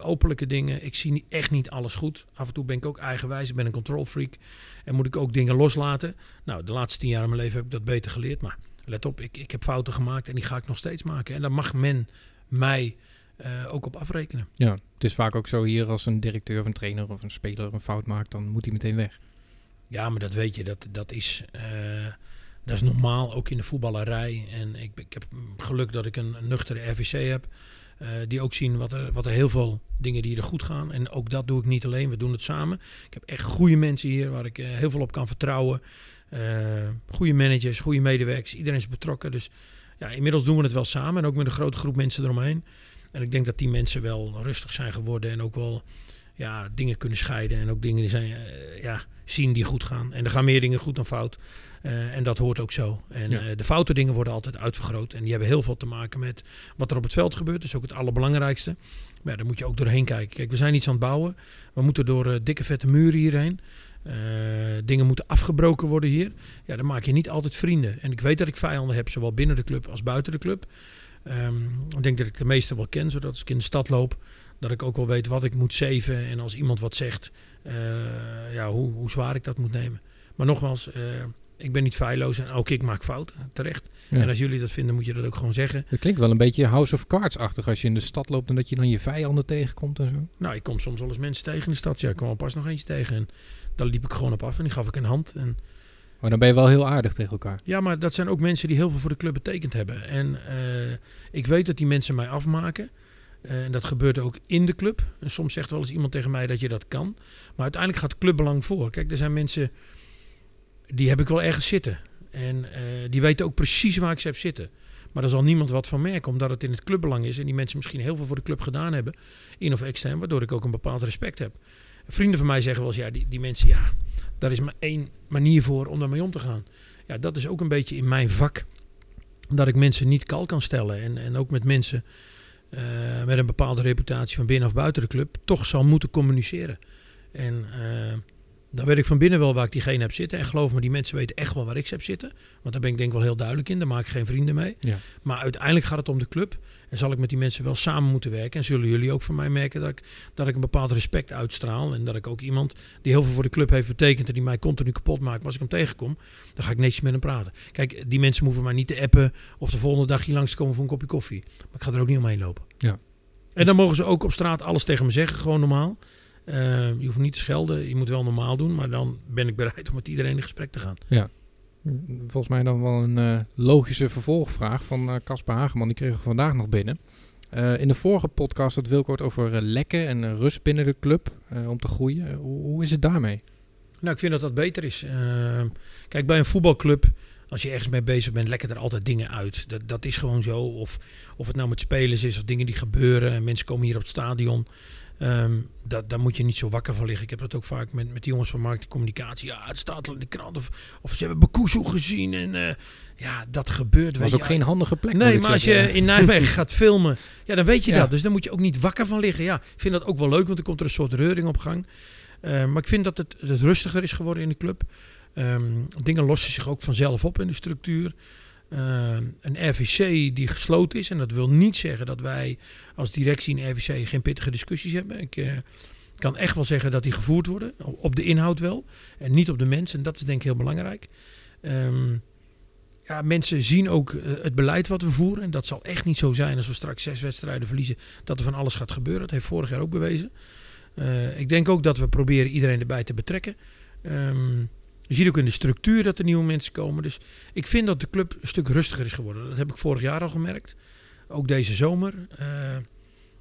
openlijke dingen. Ik zie echt niet alles goed. Af en toe ben ik ook eigenwijs. Ik ben een control freak. En moet ik ook dingen loslaten. Nou, de laatste tien jaar in mijn leven heb ik dat beter geleerd. Maar let op, ik, ik heb fouten gemaakt en die ga ik nog steeds maken. En daar mag men mij uh, ook op afrekenen. Ja, het is vaak ook zo hier als een directeur of een trainer of een speler een fout maakt, dan moet hij meteen weg. Ja, maar dat weet je, dat, dat is... Dat is normaal, ook in de voetballerij. En ik, ik heb geluk dat ik een, een nuchtere RVC heb. Uh, die ook zien wat er, wat er heel veel dingen die er goed gaan. En ook dat doe ik niet alleen, we doen het samen. Ik heb echt goede mensen hier waar ik uh, heel veel op kan vertrouwen. Uh, goede managers, goede medewerkers, iedereen is betrokken. Dus ja, inmiddels doen we het wel samen en ook met een grote groep mensen eromheen. En ik denk dat die mensen wel rustig zijn geworden en ook wel ja, dingen kunnen scheiden. En ook dingen die zijn, ja, zien die goed gaan. En er gaan meer dingen goed dan fout. Uh, en dat hoort ook zo. En ja. uh, de foute dingen worden altijd uitvergroot. En die hebben heel veel te maken met wat er op het veld gebeurt. Dat is ook het allerbelangrijkste. Maar ja, daar moet je ook doorheen kijken. Kijk, we zijn iets aan het bouwen. We moeten door uh, dikke vette muren hierheen. Dingen moeten afgebroken worden hier. Ja, dan maak je niet altijd vrienden. En ik weet dat ik vijanden heb, zowel binnen de club als buiten de club. Um, ik denk dat ik de meeste wel ken, zodat als ik in de stad loop, dat ik ook wel weet wat ik moet zeven. En als iemand wat zegt, ja, hoe, hoe zwaar ik dat moet nemen. Maar nogmaals, ik ben niet feilloos en ook ik maak fouten, terecht. Ja. En als jullie dat vinden, moet je dat ook gewoon zeggen. Het klinkt wel een beetje House of Cards-achtig als je in de stad loopt en dat je dan je vijanden tegenkomt en zo. Nou, ik kom soms wel eens mensen tegen in de stad. Ja, ik kwam al pas nog eentje tegen en daar liep ik gewoon op af en die gaf ik een hand. En... Maar dan ben je wel heel aardig tegen elkaar. Ja, maar dat zijn ook mensen die heel veel voor de club betekend hebben. En uh, ik weet dat die mensen mij afmaken. Uh, en dat gebeurt ook in de club. En soms zegt wel eens iemand tegen mij dat je dat kan. Maar uiteindelijk gaat clubbelang voor. Kijk, er zijn mensen die heb ik wel ergens zitten. En uh, die weten ook precies waar ik ze heb zitten. Maar daar zal niemand wat van merken, omdat het in het clubbelang is. En die mensen misschien heel veel voor de club gedaan hebben, in of extern, waardoor ik ook een bepaald respect heb. Vrienden van mij zeggen wel eens, ja, die, die mensen, ja, daar is maar één manier voor om daarmee om te gaan. Ja, dat is ook een beetje in mijn vak, dat ik mensen niet kal kan stellen. En, en ook met mensen uh, met een bepaalde reputatie van binnen of buiten de club, toch zal moeten communiceren. En uh, dan weet ik van binnen wel waar ik diegene heb zitten. En geloof me, die mensen weten echt wel waar ik ze heb zitten. Want daar ben ik denk ik wel heel duidelijk in. Daar maak ik geen vrienden mee. Ja. Maar uiteindelijk gaat het om de club. En zal ik met die mensen wel samen moeten werken. En zullen jullie ook van mij merken dat ik, dat ik een bepaald respect uitstraal. En dat ik ook iemand die heel veel voor de club heeft betekend. En die mij continu kapot maakt. Maar als ik hem tegenkom, dan ga ik netjes met hem praten. Kijk, die mensen hoeven mij niet te appen. Of de volgende dag hier langs te komen voor een kopje koffie. Maar ik ga er ook niet omheen lopen. Ja. En dan mogen ze ook op straat alles tegen me zeggen. Gewoon normaal. Uh, je hoeft niet te schelden, je moet wel normaal doen, maar dan ben ik bereid om met iedereen in gesprek te gaan. Ja. Volgens mij dan wel een uh, logische vervolgvraag van Casper uh, Hageman, die kregen we vandaag nog binnen. Uh, in de vorige podcast had Wilco het over lekken en rust binnen de club om te groeien. Hoe, hoe, is het daarmee? Nou, ik vind dat dat beter is. kijk, bij een voetbalclub, als je ergens mee bezig bent, lekken er altijd dingen uit. Dat, dat is gewoon zo. Of, of het nou met spelers is of dingen die gebeuren. Mensen komen hier op het stadion. Ehm, dat, daar moet je niet zo wakker van liggen. Ik heb dat ook vaak met, met die jongens van marketing communicatie. Ja, het staat al in de krant. Of, of ze hebben Bakuzu gezien. En eh, ja, dat gebeurt. Het weet was ook je. geen handige plek. Nee, maar als zeggen. je in Nijmegen [laughs] gaat filmen, ja, dan weet je Ja. dat. Dus dan moet je ook niet wakker van liggen. Ja, ik vind dat ook wel leuk, want er komt er een soort reuring op gang. Eh, maar ik vind dat het, het rustiger is geworden in de club. Ehm, dingen lossen zich ook vanzelf op in de structuur. Ehm, een RVC die gesloten is. En dat wil niet zeggen dat wij als directie in RVC geen pittige discussies hebben. Ik eh, kan echt wel zeggen dat die gevoerd worden. Op de inhoud wel. En niet op de mensen. En dat is denk ik heel belangrijk. Ehm, ja, mensen zien ook eh, het beleid wat we voeren. En dat zal echt niet zo zijn als we straks zes wedstrijden verliezen. Dat er van alles gaat gebeuren. Dat heeft vorig jaar ook bewezen. Eh, ik denk ook dat we proberen iedereen erbij te betrekken. Ehm, je ziet ook in de structuur dat er nieuwe mensen komen. Dus ik vind dat de club een stuk rustiger is geworden. Dat heb ik vorig jaar al gemerkt. Ook deze zomer. Eh,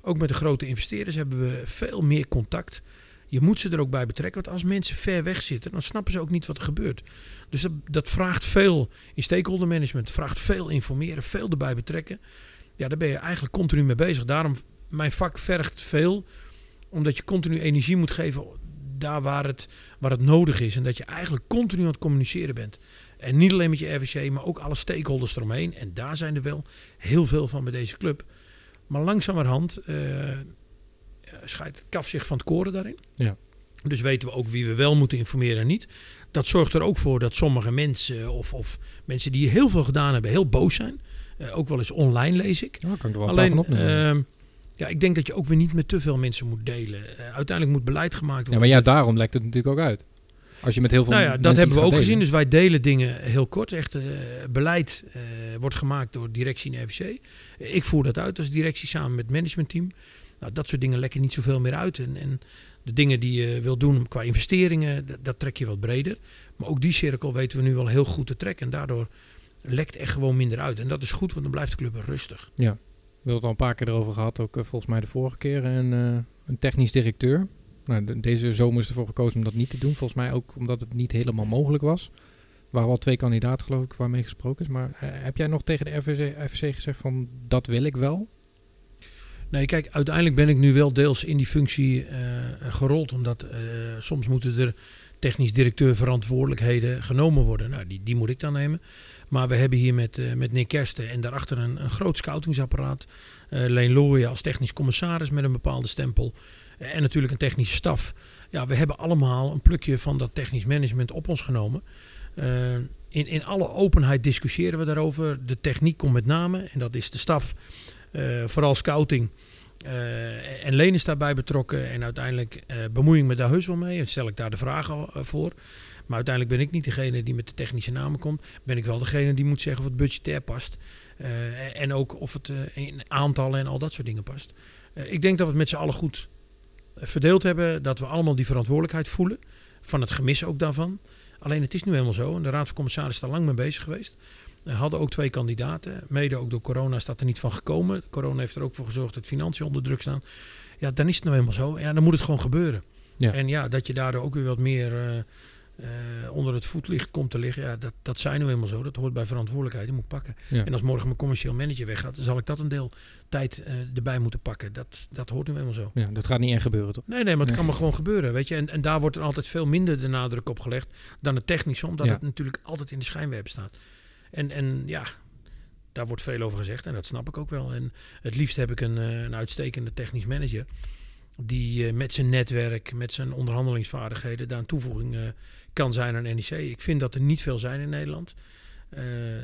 ook met de grote investeerders hebben we veel meer contact. Je moet ze er ook bij betrekken. Want als mensen ver weg zitten, dan snappen ze ook niet wat er gebeurt. Dus dat, dat vraagt veel in stakeholder management. Vraagt veel informeren, veel erbij betrekken. Ja, daar ben je eigenlijk continu mee bezig. Daarom, mijn vak vergt veel. Omdat je continu energie moet geven daar waar het, waar het nodig is. En dat je eigenlijk continu aan het communiceren bent. En niet alleen met je RVC, maar ook alle stakeholders eromheen. En daar zijn er wel heel veel van bij deze club. Maar langzamerhand eh scheidt het kaf zich van het koren daarin. Ja. Dus weten we ook wie we wel moeten informeren en niet. Dat zorgt er ook voor dat sommige mensen of, of mensen die heel veel gedaan hebben, heel boos zijn. Eh, ook wel eens online lees ik. Kan ik er wel een paar van Alleen, opnemen. ehm, ja, ik denk dat je ook weer niet met te veel mensen moet delen. Eh, uiteindelijk moet beleid gemaakt worden. ja, maar ja, daarom lekt het natuurlijk ook uit. Als je met heel veel Nou ja, mensen dat hebben we ook gezien. Dus wij delen dingen heel kort. Echt, eh, beleid eh, wordt gemaakt door directie en. Eh, ik voer dat uit als directie samen met het managementteam. Nou, dat soort dingen lekken niet zoveel meer uit. En, en de dingen die je wil doen qua investeringen, dat, dat trek je wat breder. Maar ook die cirkel weten we nu wel heel goed te trekken. En daardoor lekt echt gewoon minder uit. En dat is goed, want dan blijft de club rustig. We hebben het al een paar keer erover gehad, ook eh, volgens mij de vorige keer. En, eh, een technisch directeur. Nou, de- deze zomer is ervoor gekozen om dat niet te doen. Volgens mij ook omdat het niet helemaal mogelijk was. Er waren wel twee kandidaten, geloof ik, waarmee gesproken is. Maar eh, heb jij nog tegen de RVC, RVC gezegd van dat wil ik wel? Nee, kijk, uiteindelijk ben ik nu wel deels in die functie gerold. Omdat soms moeten er technisch directeur verantwoordelijkheden genomen worden. Nou, die, die moet ik dan nemen. Maar we hebben hier met, eh, met Nick Kersten en daarachter een, een groot scoutingsapparaat. Eh Leen Looijen als technisch commissaris met een bepaalde stempel. Eh, en natuurlijk een technische staf. Ja, we hebben allemaal een plukje van dat technisch management op ons genomen. In, in alle openheid discussiëren we daarover. De techniek komt met name. En dat is de staf. vooral scouting. Eh, en Leen is daarbij betrokken. En uiteindelijk eh, bemoei ik me daar heus wel mee. En stel ik daar de vragen eh, voor. Maar uiteindelijk ben ik niet degene die met de technische namen komt. Ben ik wel degene die moet zeggen of het budgetair past. En ook of het in aantallen en al dat soort dingen past. Ik denk dat we het met z'n allen goed verdeeld hebben. Dat we allemaal die verantwoordelijkheid voelen. Van het gemis ook daarvan. Alleen het is nu helemaal zo. En de Raad van Commissarissen is daar lang mee bezig geweest. We hadden ook twee kandidaten. Mede ook door corona is dat er niet van gekomen. Corona heeft er ook voor gezorgd dat financiën onder druk staan. Ja, dan is het nou helemaal zo. Ja, dan moet het gewoon gebeuren. Ja. En ja, dat je daardoor ook weer wat meer eh, eh, onder het voetlicht komt te liggen. Ja, dat, dat zijn nu helemaal zo. Dat hoort bij verantwoordelijkheid. Die moet ik pakken. Ja. En als morgen mijn commercieel manager weggaat, dan zal ik dat een deel tijd eh, erbij moeten pakken. Dat, dat hoort nu helemaal zo. Ja, dat gaat niet echt gebeuren, toch? Nee, nee, maar het Nee. kan maar gewoon gebeuren. Weet je? En, en daar wordt er altijd veel minder de nadruk op gelegd dan het technische, omdat Ja. het natuurlijk altijd in de schijnwerper staat. En, en ja, daar wordt veel over gezegd en dat snap ik ook wel. En het liefst heb ik een, eh, een uitstekende technisch manager die eh, met zijn netwerk, met zijn onderhandelingsvaardigheden daar een toevoeging eh, kan zijn aan NEC. Ik vind dat er niet veel zijn in Nederland.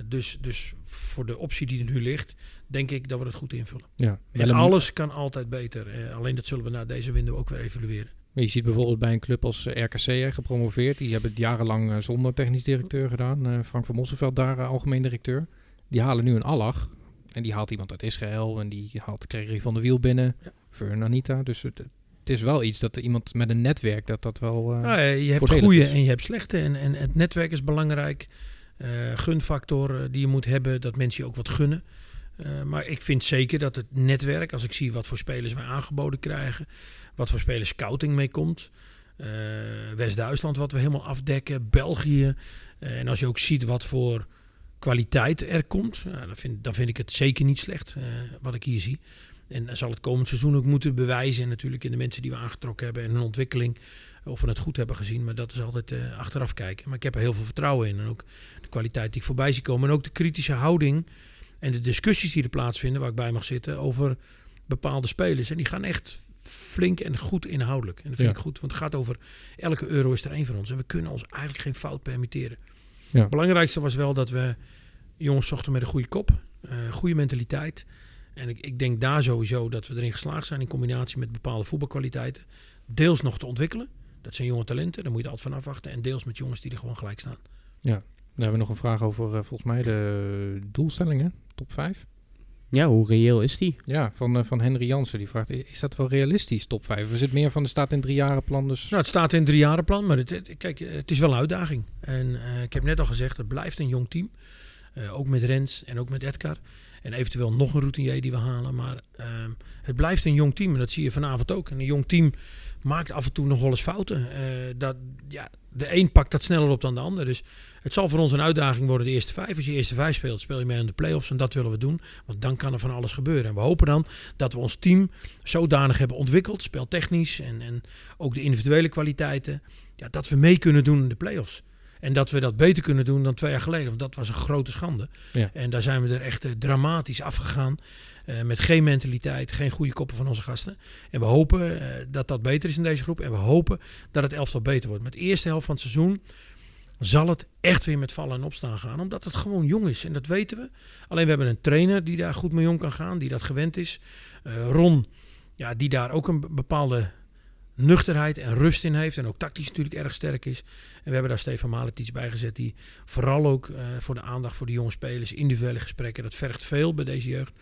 Dus, dus voor de optie die er nu ligt, denk ik dat we het goed invullen. Ja. En alles kan altijd beter. Alleen dat zullen we na deze window ook weer evalueren. Maar je ziet bijvoorbeeld bij een club als eh, RKC gepromoveerd. Die hebben het jarenlang eh, zonder technisch directeur gedaan. Eh, Frank van Mosselveld daar algemeen directeur. Die halen nu een Allach. En die haalt iemand uit Israël. En die haalt Gregory van der Wiel binnen. Ja. Fern Anita. Dus het, het is wel iets dat iemand met een netwerk... dat dat wel... Nou, ja, je hebt goede is. en je hebt slechte. En, en het netwerk is belangrijk. Gunfactor eh, die je moet hebben, dat mensen je ook wat gunnen. Eh, maar ik vind zeker dat het netwerk, als ik zie wat voor spelers wij aangeboden krijgen, wat voor spelers scouting mee komt. eh, West-Duitsland wat we helemaal afdekken, België. Eh, en als je ook ziet wat voor kwaliteit er komt, dan, vind, dan vind ik het zeker niet slecht wat ik hier zie. En zal het komend seizoen ook moeten bewijzen. En natuurlijk in de mensen die we aangetrokken hebben en hun ontwikkeling. Of we het goed hebben gezien. Maar dat is altijd achteraf kijken. Maar ik heb er heel veel vertrouwen in. En ook de kwaliteit die ik voorbij zie komen. En ook de kritische houding. En de discussies die er plaatsvinden. Waar ik bij mag zitten. Over bepaalde spelers. En die gaan echt flink en goed inhoudelijk. En dat vind Ja. ik goed. Want het gaat over elke euro is er één van ons. En we kunnen ons eigenlijk geen fout permitteren. Ja. Het belangrijkste was wel dat we jongens zochten met een goede kop. eh goede mentaliteit. En ik, ik denk daar sowieso dat we erin geslaagd zijn in combinatie met bepaalde voetbalkwaliteiten. Deels nog te ontwikkelen. Dat zijn jonge talenten, daar moet je altijd van afwachten. En deels met jongens die er gewoon gelijk staan. Dan hebben we nog een vraag over eh, volgens mij de doelstellingen. Top 5. Ja, hoe reëel is die? Ja, van, eh, van Henry Jansen. Die vraagt, is dat wel realistisch, top 5? We zitten meer van de staat in drie jaren plan. Dus Nou, het staat in een driejarenplan, maar het, kijk, het is wel een uitdaging. En eh, ik heb net al gezegd, het blijft een jong team. Eh, ook met Rens en ook met Edgar. En eventueel nog een routinier die we halen. Maar ehm, het blijft een jong team en dat zie je vanavond ook. En een jong team maakt af en toe nog wel eens fouten. Eh, dat, ja, de een pakt dat sneller op dan de ander. Dus het zal voor ons een uitdaging worden de eerste vijf. Als je eerste vijf speelt, speel je mee aan de play-offs. En dat willen we doen. Want dan kan er van alles gebeuren. En we hopen dan dat we ons team zodanig hebben ontwikkeld. Speltechnisch en, en ook de individuele kwaliteiten. Ja, dat we mee kunnen doen in de play-offs. En dat we dat beter kunnen doen dan twee jaar geleden. Want dat was een grote schande. Ja. En daar zijn we er echt eh, dramatisch afgegaan. Eh, met geen mentaliteit, geen goede koppen van onze gasten. En we hopen eh, dat dat beter is in deze groep. En we hopen dat het elftal beter wordt. Met de eerste helft van het seizoen zal het echt weer met vallen en opstaan gaan. Omdat het gewoon jong is. En dat weten we. Alleen we hebben een trainer die daar goed mee om kan gaan. Die dat gewend is. Ron, ja, die daar ook een bepaalde nuchterheid en rust in heeft. En ook tactisch natuurlijk erg sterk is. En we hebben daar Stefan Maletic bij gezet. Die vooral ook eh, voor de aandacht voor de jonge spelers, individuele gesprekken. Dat vergt veel bij deze jeugd.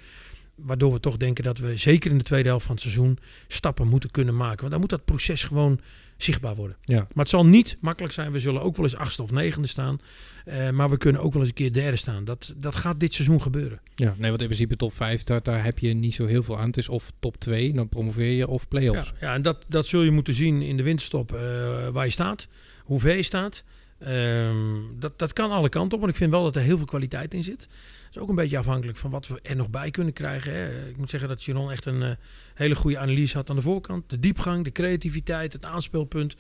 Waardoor we toch denken dat we zeker in de tweede helft van het seizoen stappen moeten kunnen maken. Want dan moet dat proces gewoon zichtbaar worden. Ja. Maar het zal niet makkelijk zijn. We zullen ook wel eens achtste of negende staan. Eh, maar we kunnen ook wel eens een keer derde staan. Dat, dat gaat dit seizoen gebeuren. ja, nee, want in principe top 5, daar, daar heb je niet zo heel veel aan. Het is of top 2, dan promoveer je, of play-offs. Ja, ja en dat, dat zul je moeten zien in de winterstop eh, waar je staat. Hoe ver je staat. Ehm, dat, dat kan alle kanten op. Maar ik vind wel dat er heel veel kwaliteit in zit. Is ook een beetje afhankelijk van wat we er nog bij kunnen krijgen. Hè. Ik moet zeggen dat Giron echt een eh, hele goede analyse had aan de voorkant. De diepgang, de creativiteit, het aanspeelpunt.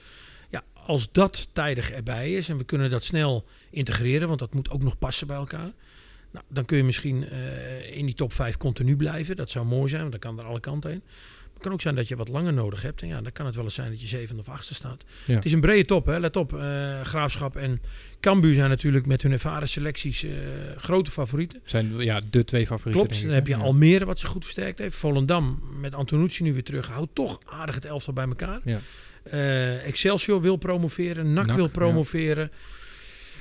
Ja, als dat tijdig erbij is en we kunnen dat snel integreren, want dat moet ook nog passen bij elkaar. Nou, dan kun je misschien eh, in die top 5 continu blijven. Dat zou mooi zijn, want dan kan er alle kanten heen. Kan ook zijn dat je wat langer nodig hebt. En ja, dan kan het wel eens zijn dat je zevende of achtste staat. Ja. Het is een brede top, hè. let op. eh, Graafschap en Cambuur zijn natuurlijk met hun ervaren selecties eh, grote favorieten. Zijn ja, de twee favorieten. Klopt, dan heb je? Ja. Almere wat zich goed versterkt heeft. Volendam met Antonucci nu weer terug. Houdt toch aardig het elftal bij elkaar. Ja. Eh, Excelsior wil promoveren. NAC, NAC, wil promoveren.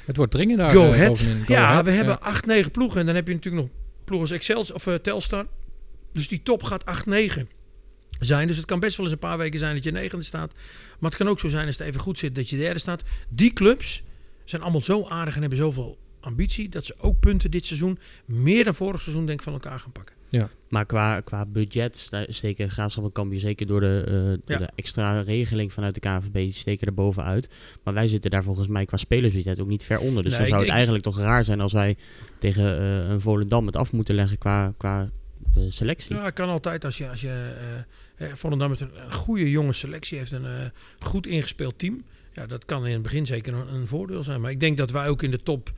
Het wordt dringend daar. Go Ahead. Go ja, Ahead, we hebben 8, 9 ploegen. En dan heb je natuurlijk nog ploegen als Excelsior of Telstar. Dus die top gaat 8, 9 zijn. Dus het kan best wel eens een paar weken zijn dat je negende staat. Maar het kan ook zo zijn als het even goed zit dat je derde staat. Die clubs zijn allemaal zo aardig en hebben zoveel ambitie. Dat ze ook punten dit seizoen meer dan vorig seizoen denk ik van elkaar gaan pakken. Maar qua, qua budget steken Graafschap en Cambuur zeker door de, eh, door Ja. de extra regeling vanuit de KNVB, die steken er bovenuit. Maar wij zitten daar volgens mij qua spelersbudget ook niet ver onder. Dus Nee, dan zou ik- het eigenlijk toch raar zijn als wij tegen eh, een Volendam het af moeten leggen qua, qua eh, selectie. Ja, kan altijd als je... Als je Volendam heeft een, een goede jonge selectie. Heeft een eh, goed ingespeeld team. Ja, dat kan in het begin zeker een, een voordeel zijn. Maar ik denk dat wij ook in de top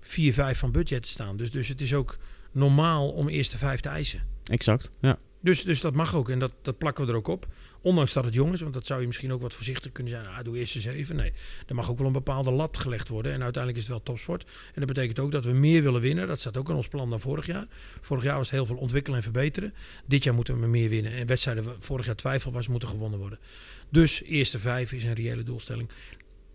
4, 5 van budget staan. Dus, dus het is ook normaal om eerste vijf te eisen. Exact, ja. Dus, dus dat mag ook en dat, dat plakken we er ook op. Ondanks dat het jong is, want dat zou je misschien ook wat voorzichtig kunnen zijn. Ah, doe eerst eens even. Nee, er mag ook wel een bepaalde lat gelegd worden. En uiteindelijk is het wel topsport. En dat betekent ook dat we meer willen winnen. Dat staat ook in ons plan dan vorig jaar. Vorig jaar was het heel veel ontwikkelen en verbeteren. Dit jaar moeten we meer winnen. En wedstrijden waar vorig jaar twijfel was, moeten gewonnen worden. Dus eerste vijf is een reële doelstelling.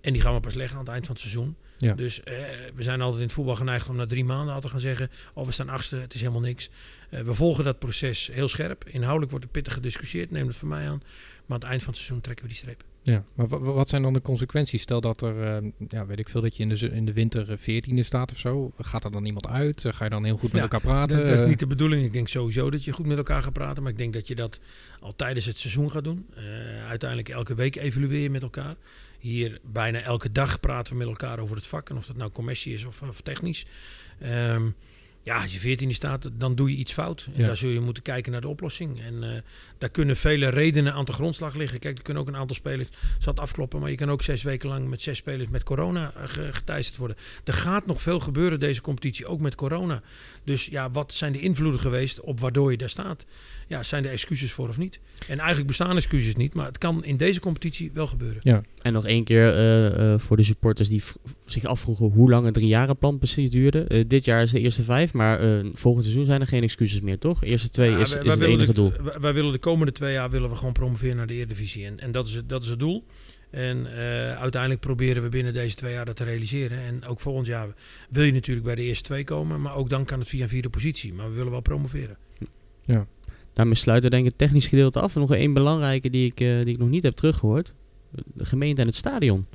En die gaan we pas leggen aan het eind van het seizoen. Ja. Dus eh, we zijn altijd in het voetbal geneigd om na drie maanden al te gaan zeggen... oh, we staan achtste, het is helemaal niks. Eh, we volgen dat proces heel scherp. Inhoudelijk wordt er pittig gediscussieerd, neem het van mij aan. Maar aan het eind van het seizoen trekken we die streep. Ja, maar wa- wa- wat zijn dan de consequenties? Stel dat er, eh, ja, weet ik veel, dat je in de, in de winter eh, veertiende staat of zo. Gaat er dan iemand uit? Ga je dan heel goed met Ja, elkaar praten? Dat, dat is niet de bedoeling. Ik denk sowieso dat je goed met elkaar gaat praten. Maar ik denk dat je dat al tijdens het seizoen gaat doen. Uiteindelijk elke week evalueer je met elkaar. Hier bijna elke dag praten we met elkaar over het vak. En of dat nou commercie is of, of technisch. Ehm, Ja, als je 14 staat, dan doe je iets fout. En Ja. daar zul je moeten kijken naar de oplossing. En eh, daar kunnen vele redenen aan de grondslag liggen. Kijk, er kunnen ook een aantal spelers zat afkloppen. Maar je kan ook zes weken lang met zes spelers met corona eh, ge- geteisterd worden. Er gaat nog veel gebeuren deze competitie, ook met corona. Dus ja, wat zijn de invloeden geweest op waardoor je daar staat? Ja, zijn er excuses voor of niet? En eigenlijk bestaan excuses niet, maar het kan in deze competitie wel gebeuren. En nog één keer eh, eh, voor de supporters die zich afvroegen hoe lang het driejarenplan precies duurde. Eh, dit jaar is de eerste vijf, maar eh, volgend seizoen zijn er geen excuses meer, toch? Eerste twee Ja, is, wij- is wij het enige de- doel. wij- Wij willen de komende twee jaar willen we gewoon promoveren naar de Eredivisie. En, en dat, is het, dat is het doel. En eh, uiteindelijk proberen we binnen deze twee jaar dat te realiseren. En ook volgend jaar wil je natuurlijk bij de eerste twee komen. Maar ook dan kan het via een vierde positie. Maar we willen wel promoveren. Daarmee sluiten we denk ik het technisch gedeelte af. En nog één belangrijke die ik, eh, die ik nog niet heb teruggehoord. De gemeente en het stadion.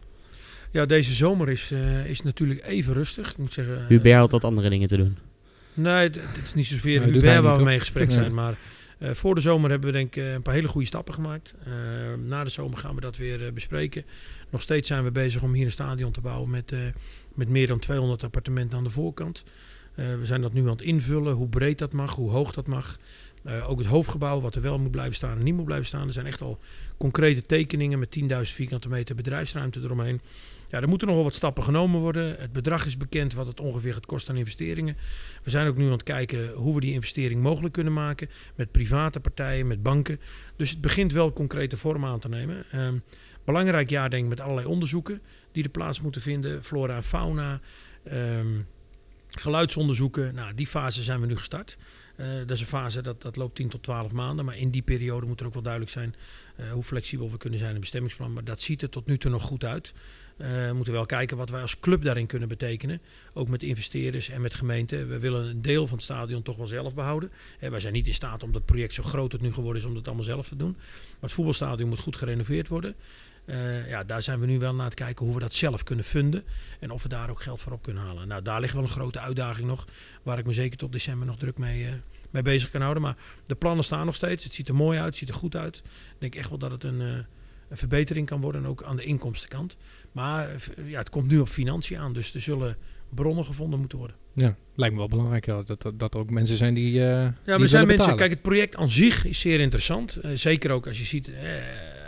Ja, deze zomer is, eh, is natuurlijk even rustig. Ik moet zeggen, eh, Hubert had wat andere dingen te doen. Nee, het is niet zozeer doet Hubert waar we mee in gesprek Nee. zijn. Maar eh, voor de zomer hebben we denk ik eh, een paar hele goede stappen gemaakt. Eh, na de zomer gaan we dat weer eh, bespreken. Nog steeds zijn we bezig om hier een stadion te bouwen met, eh, met meer dan 200 appartementen aan de voorkant. Eh, we zijn dat nu aan het invullen, hoe breed dat mag, hoe hoog dat mag. Eh, ook het hoofdgebouw, wat er wel moet blijven staan en niet moet blijven staan. Er zijn echt al concrete tekeningen met 10.000 vierkante meter bedrijfsruimte eromheen. Ja, er moeten nog wel wat stappen genomen worden. Het bedrag is bekend wat het ongeveer gaat kosten aan investeringen. We zijn ook nu aan het kijken hoe we die investering mogelijk kunnen maken. Met private partijen, met banken. Dus het begint wel concrete vorm aan te nemen. Ehm, belangrijk jaar denk ik met allerlei onderzoeken die er plaats moeten vinden. Flora en fauna. ehm, geluidsonderzoeken. Nou, die fase zijn we nu gestart. Eh, dat is een fase dat, dat loopt 10 tot 12 maanden. Maar in die periode moet er ook wel duidelijk zijn eh, hoe flexibel we kunnen zijn in het bestemmingsplan. Maar dat ziet er tot nu toe nog goed uit. Eh, we moeten wel kijken wat wij als club daarin kunnen betekenen. Ook met investeerders en met gemeenten. We willen een deel van het stadion toch wel zelf behouden. Eh, wij zijn niet in staat om dat project zo groot het nu geworden is om dat allemaal zelf te doen. Maar het voetbalstadion moet goed gerenoveerd worden. Eh, ja, daar zijn we nu wel naar het kijken hoe we dat zelf kunnen funden. En of we daar ook geld voor op kunnen halen. Nou, daar ligt wel een grote uitdaging nog. Waar ik me zeker tot december nog druk mee, eh, mee bezig kan houden. Maar de plannen staan nog steeds. Het ziet er mooi uit, het ziet er goed uit. Ik denk echt wel dat het een, eh, een verbetering kan worden. En ook aan de inkomstenkant. Maar ja, het komt nu op financiën aan. Dus er zullen bronnen gevonden moeten worden. Ja, lijkt me wel belangrijk ja, dat, dat, dat er ook mensen zijn die. Ja, maar er willen zijn mensen. betalen. Kijk, het project aan zich is zeer interessant. Zeker ook als je ziet,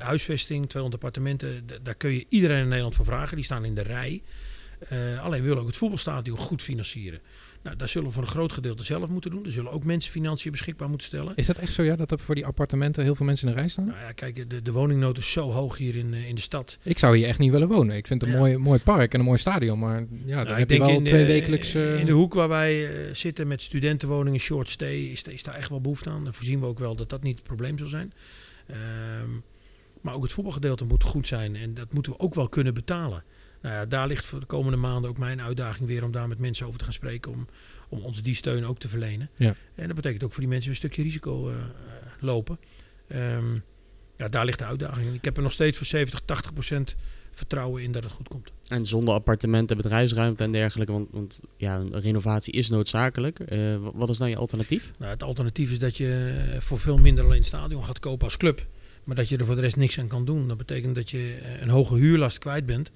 huisvesting, 200 appartementen. Daar kun je iedereen in Nederland voor vragen. Die staan in de rij. Eh, alleen willen ook het voetbalstadion goed financieren. Nou, daar zullen we voor een groot gedeelte zelf moeten doen. Er zullen ook mensen financiën beschikbaar moeten stellen. Is dat echt zo, ja, dat er voor die appartementen heel veel mensen in de rij staan? Nou ja, kijk, de, de woningnood is zo hoog hier in, eh, in de stad. Ik zou hier echt niet willen wonen. Ik vind het een Ja. mooi, mooi park en een mooi stadion, maar ja, dan Nou, heb je wel in, twee eh, wekelijks... In de hoek waar wij zitten met studentenwoningen, short stay, is, is daar echt wel behoefte aan. Dan voorzien we ook wel dat dat niet het probleem zal zijn. Ehm, maar ook het voetbalgedeelte moet goed zijn en dat moeten we ook wel kunnen betalen. Nou ja, daar ligt voor de komende maanden ook mijn uitdaging weer om daar met mensen over te gaan spreken. Om, om ons die steun ook te verlenen. Ja. En dat betekent ook voor die mensen een stukje risico eh, eh, lopen. Ehm, ja, daar ligt de uitdaging. Ik heb er nog steeds voor 70, 80 procent vertrouwen in dat het goed komt. En zonder appartementen, bedrijfsruimte en dergelijke. Want, want ja, een renovatie is noodzakelijk. Eh, wa- wat is nou je alternatief? Nou, het alternatief is dat je voor veel minder alleen het stadion gaat kopen als club. Maar dat je er voor de rest niks aan kan doen. Dat betekent dat je eh, een hoge huurlast kwijt bent.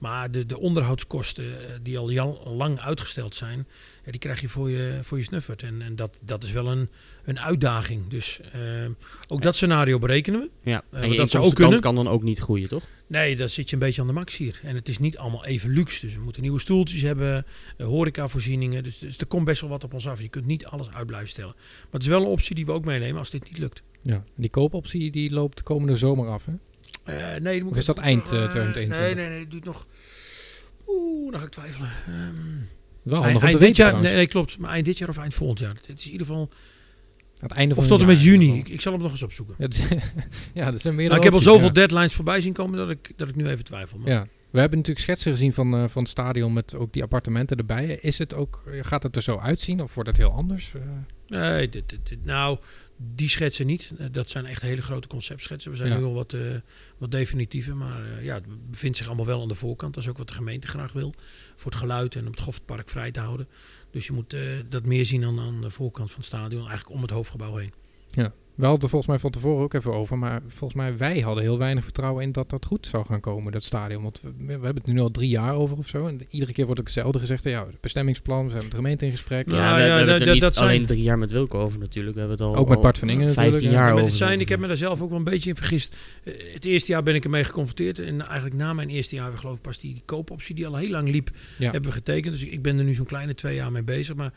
Maar de, de onderhoudskosten eh, die al lang uitgesteld zijn, ja, die krijg je voor je, voor je snuffert. En, en dat, dat is wel een, een uitdaging. Dus eh, ook dat scenario berekenen we. Ja, maar en je dat zou ook kunnen. kan dan ook niet groeien, toch? Nee, dan zit je een beetje aan de max hier. En het is niet allemaal even luxe. Dus we moeten nieuwe stoeltjes hebben, eh, horecavoorzieningen. Dus, dus er komt best wel wat op ons af. Je kunt niet alles uit blijven stellen. Maar het is wel een optie die we ook meenemen als dit niet lukt. Ja. Die koopoptie die loopt komende zomer af, hè? Eh, nee, moet Of is dat eind, eh, eh, 2021? Nee, nee, nee. Het duurt nog... Oeh, dan ga ik twijfelen. Ehm, Wel eind, dit jaar, nee, nee, klopt. Maar eind dit jaar of eind volgend jaar. Het is in ieder geval... Aan het einde van Of tot en met juni. Ik, zal hem nog eens opzoeken. Ja, [laughs] dat zijn meerdere Nou, ik heb al zoveel ja. deadlines voorbij zien komen dat ik, dat ik nu even twijfel. Maar Ja. We hebben natuurlijk schetsen gezien van, eh, van het stadion met ook die appartementen erbij. Is het ook, gaat het er zo uitzien of wordt het heel anders? Eh, Nee, dit, dit, dit- nou, die schetsen niet. Eh, Dat zijn echt hele grote conceptschetsen. We zijn Ja. nu al wat, eh, wat definitieve. Maar eh, ja, het bevindt zich allemaal wel aan de voorkant. Dat is ook wat de gemeente graag wil. Voor het geluid en om het Goffertpark vrij te houden. Dus je moet dat meer zien dan aan de voorkant van het stadion. Eigenlijk om het hoofdgebouw heen. We hadden het er volgens mij van tevoren ook even over. Maar volgens mij, wij hadden heel weinig vertrouwen in dat dat goed zou gaan komen, dat stadion. Want we, we hebben het nu al drie jaar over of zo. En iedere keer wordt ook hetzelfde gezegd. Ja, het bestemmingsplan, we zijn met de gemeente in gesprek. Nou, Ja, we, we ja, hebben het er dat- niet dat zijn- alleen drie jaar met Wilco over natuurlijk. We hebben het al, Ook met Bart van Ingen 15 natuurlijk, ja. jaar Maar over. het zijn, ik heb me daar zelf ook wel een beetje in vergist. Eh, Het eerste jaar ben ik ermee geconfronteerd. En eigenlijk na mijn eerste jaar, geloof ik, pas die, die koopoptie die al heel lang liep, Ja. hebben we getekend. Dus ik ben er nu zo'n kleine twee jaar mee bezig. Maar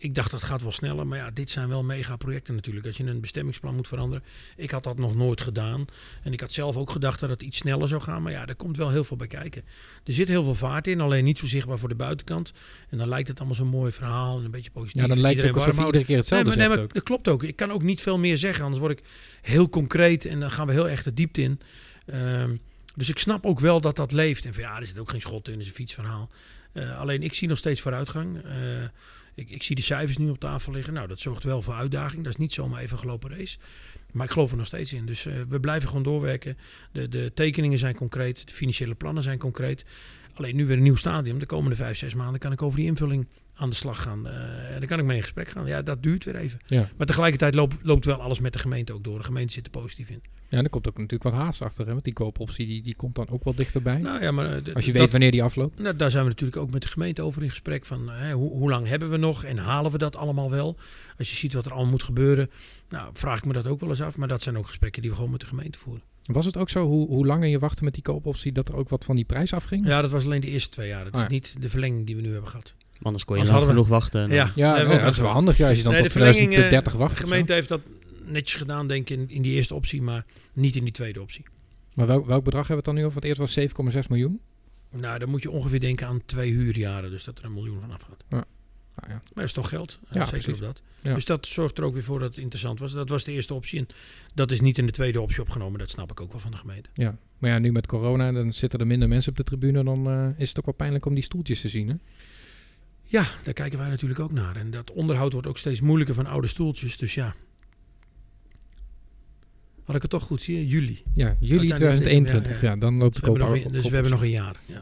ik dacht dat gaat wel sneller. Maar ja, dit zijn wel mega projecten natuurlijk. Als je een bestemmingsplan moet veranderen. Ik had dat nog nooit gedaan. En ik had zelf ook gedacht dat het iets sneller zou gaan. Maar ja, er komt wel heel veel bij kijken. Er zit heel veel vaart in. Alleen niet zo zichtbaar voor de buitenkant. En dan lijkt het allemaal zo'n mooi verhaal. En een beetje positief. Ja, dan lijkt het alsof iedere keer hetzelfde Nee, maar, nee, dat klopt ook. Ik kan ook niet veel meer zeggen, anders word ik heel concreet en dan gaan we heel erg de diepte in. Ehm, dus ik snap ook wel dat dat leeft. En van ja, er zit ook geen schot in, het is een fietsverhaal. Eh, alleen ik zie nog steeds vooruitgang. Eh, ik, ik zie de cijfers nu op tafel liggen. Nou, dat zorgt wel voor uitdaging. Dat is niet zomaar even gelopen race. Maar ik geloof er nog steeds in. Dus eh, we blijven gewoon doorwerken. De, de tekeningen zijn concreet. De financiële plannen zijn concreet. Alleen nu weer een nieuw stadium. De komende vijf, zes maanden kan ik over die invulling aan de slag gaan. Eh, en dan kan ik mee in gesprek gaan. Ja, dat duurt weer even. Ja. Maar tegelijkertijd loopt, loopt wel alles met de gemeente ook door. De gemeente zit er positief in. ja, en er komt ook natuurlijk wat haast achter. Hè? Want die koopoptie die, die komt dan ook wel dichterbij. Nou ja, maar eh, Als je dat- weet wanneer die afloopt. Nou, daar zijn we natuurlijk ook met de gemeente over in gesprek. Van, hè, hoe, hoe lang hebben we nog en halen we dat allemaal wel? Als je ziet wat er allemaal moet gebeuren, nou, vraag ik me dat ook wel eens af. Maar dat zijn ook gesprekken die we gewoon met de gemeente voeren. Was het ook zo, hoe, hoe langer je wachtte met die koopoptie, dat er ook wat van die prijs afging? Ja, dat was alleen de eerste twee jaar. Dat Ah, is niet de verlenging die we nu hebben gehad. Anders kon je lang we- genoeg wachten. Ja, Ja, dat is wel handig ja, als je dan Nee, tot de verlenging, eh, 2030 wacht. De of zo. gemeente heeft dat netjes gedaan, denk ik, in, in die eerste optie, maar niet in die tweede optie. Maar welk, welk bedrag hebben we het dan nu over? Want eerst was 7,6 miljoen. Nou, dan moet je ongeveer denken aan twee huurjaren, dus dat er een miljoen van afgaat. Nou ja. Maar dat is toch geld? Ja, zeker precies. op dat. Ja. Dus dat zorgt er ook weer voor dat het interessant was. Dat was de eerste optie. En dat is niet in de tweede optie opgenomen. Dat snap ik ook wel van de gemeente. Ja. Maar ja, nu met corona, dan zitten er minder mensen op de tribune. Dan eh, is het ook wel pijnlijk om die stoeltjes te zien. Hè? Ja, daar kijken wij natuurlijk ook naar. En dat onderhoud wordt ook steeds moeilijker van oude stoeltjes. Dus ja. Had ik het toch goed zie? Juli. Ja, juli Uiteindelijk 2021. is Ja, dan loopt Dus de we, hebben koop nog, een- dus we hebben nog een jaar. Ja.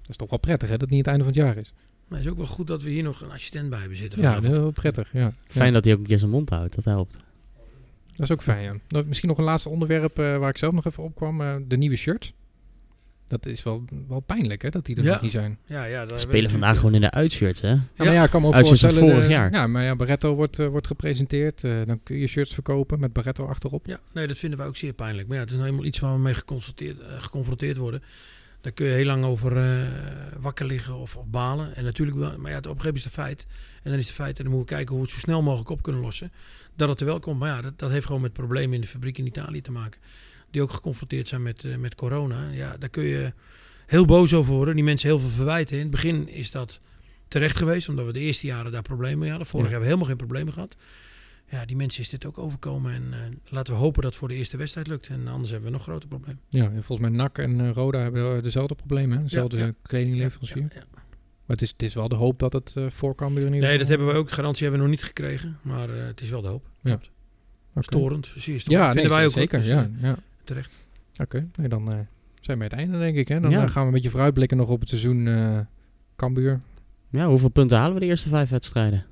Dat is toch wel prettig, hè? Dat het niet het einde van het jaar is. Maar het is ook wel goed dat we hier nog een assistent bij hebben zitten. Ja, dat vanavond. is wel prettig. Ja. Fijn Ja, dat hij ook een keer zijn mond houdt. Dat helpt. dat is ook fijn, ja. Nou, misschien nog een laatste onderwerp eh, waar ik zelf nog even op kwam. eh, de nieuwe shirts. Dat is wel, wel pijnlijk, hè? Dat die er Ja. nog niet zijn. Ja, ja, spelen vandaag gewoon in de uitshirts, hè? Ja, maar ja, ik kan me ook Uitshirts van voorstellen... vorig de- jaar. Ja, maar ja, Barretto wordt, eh, wordt gepresenteerd. eh, dan kun je shirts verkopen met Barretto achterop. Ja, nee, dat vinden wij ook zeer pijnlijk. Maar ja, het is nou eenmaal iets waar we mee geconfronteerd, eh, geconfronteerd worden. Daar kun je heel lang over eh, wakker liggen of, of balen. En natuurlijk, wel- maar ja, het op een gegeven moment is het feit. En dan is het feit, en dan moeten we kijken hoe we het zo snel mogelijk op kunnen lossen. Dat het er wel komt. Maar ja, dat, dat heeft gewoon met problemen in de fabriek in Italië te maken. Die ook geconfronteerd zijn met, eh, met corona. Ja, daar kun je heel boos over worden. Die mensen heel veel verwijten. In het begin is dat terecht geweest, omdat we de eerste jaren daar problemen mee hadden. Vorig Ja. jaar hebben we helemaal geen problemen gehad. Ja, die mensen is dit ook overkomen. En eh, laten we hopen dat het voor de eerste wedstrijd lukt. En anders hebben we nog groter problemen. Ja, en volgens mij NAC en eh, Roda hebben dezelfde problemen. Dezelfde Ja, ja. kledingleverancier. Ja. Maar het is, het is wel de hoop dat het eh voor ieder Nee, dat hebben we ook. Garantie hebben we nog niet gekregen. Maar het is wel de hoop. Ja. Storend. Zeer storend. Ja, nee, Vinden wij ook. zeker. Dus, ja, ja. Terecht. Oké, nee, dan eh, zijn we bij het einde, denk ik. Hè? Dan Ja. eh, gaan we een beetje vooruitblikken nog op het seizoen eh Cambuur. Ja, hoeveel punten halen we de eerste vijf wedstrijden?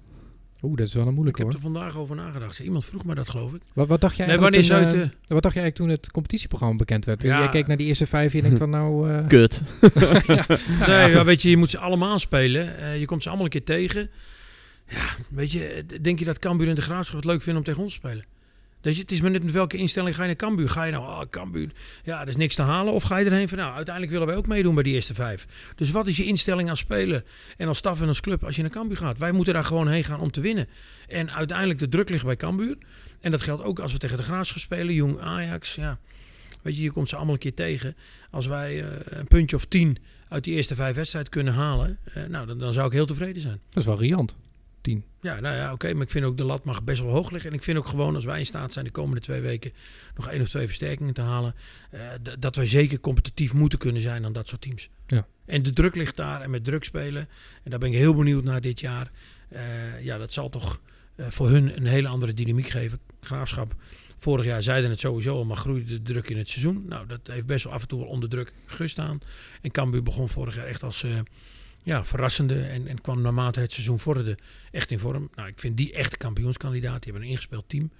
Oeh, dat is wel een Ik moeilijke heb hoor. er vandaag over nagedacht. Iemand vroeg me dat, geloof ik. Wat, wat dacht jij Nee, eigenlijk wanneer toen. Wat dacht jij eigenlijk toen het competitieprogramma bekend werd? Ja. Jij keek naar die eerste vijf en je denkt van nou... eh, [laughs] Kut. [laughs] [laughs] nee, ja, weet je, je moet ze allemaal spelen. Eh, je komt ze allemaal een keer tegen. Ja, weet je, denk je dat Cambuur en de Graafschap het leuk vinden om tegen ons te spelen? Dus het is maar net met welke instelling ga je naar Cambuur. Ga je nou, ah, Cambuur, ja, er is niks te halen. Of ga je erheen van, nou, uiteindelijk willen wij ook meedoen bij die eerste vijf. Dus wat is je instelling als speler en als staf en als club als je naar Cambuur gaat? Wij moeten daar gewoon heen gaan om te winnen. En uiteindelijk de druk ligt bij Cambuur. En dat geldt ook als we tegen de Graafschap spelen. Jong Ajax, ja. Weet je, je komt ze allemaal een keer tegen. Als wij eh, een puntje of tien uit die eerste vijf wedstrijden kunnen halen, eh, nou, dan, dan zou ik heel tevreden zijn. Dat is wel riant. Ja, nou ja, oké, maar ik vind ook de lat mag best wel hoog liggen. En ik vind ook gewoon als wij in staat zijn de komende twee weken nog één of twee versterkingen te halen, eh, dat wij zeker competitief moeten kunnen zijn aan dat soort teams. Ja. En de druk ligt daar en met druk spelen. En daar ben ik heel benieuwd naar dit jaar. Eh, ja, dat zal toch eh, voor hun een hele andere dynamiek geven. Graafschap. Vorig jaar zeiden het sowieso al, maar groeide de druk in het seizoen. Nou, dat heeft best wel af en toe wel onder druk gestaan. En Cambuur begon vorig jaar echt als, ja, verrassende en, en kwam naarmate het seizoen vorderde echt in vorm. Nou, ik vind die echt kampioenskandidaat. Die hebben een ingespeeld team.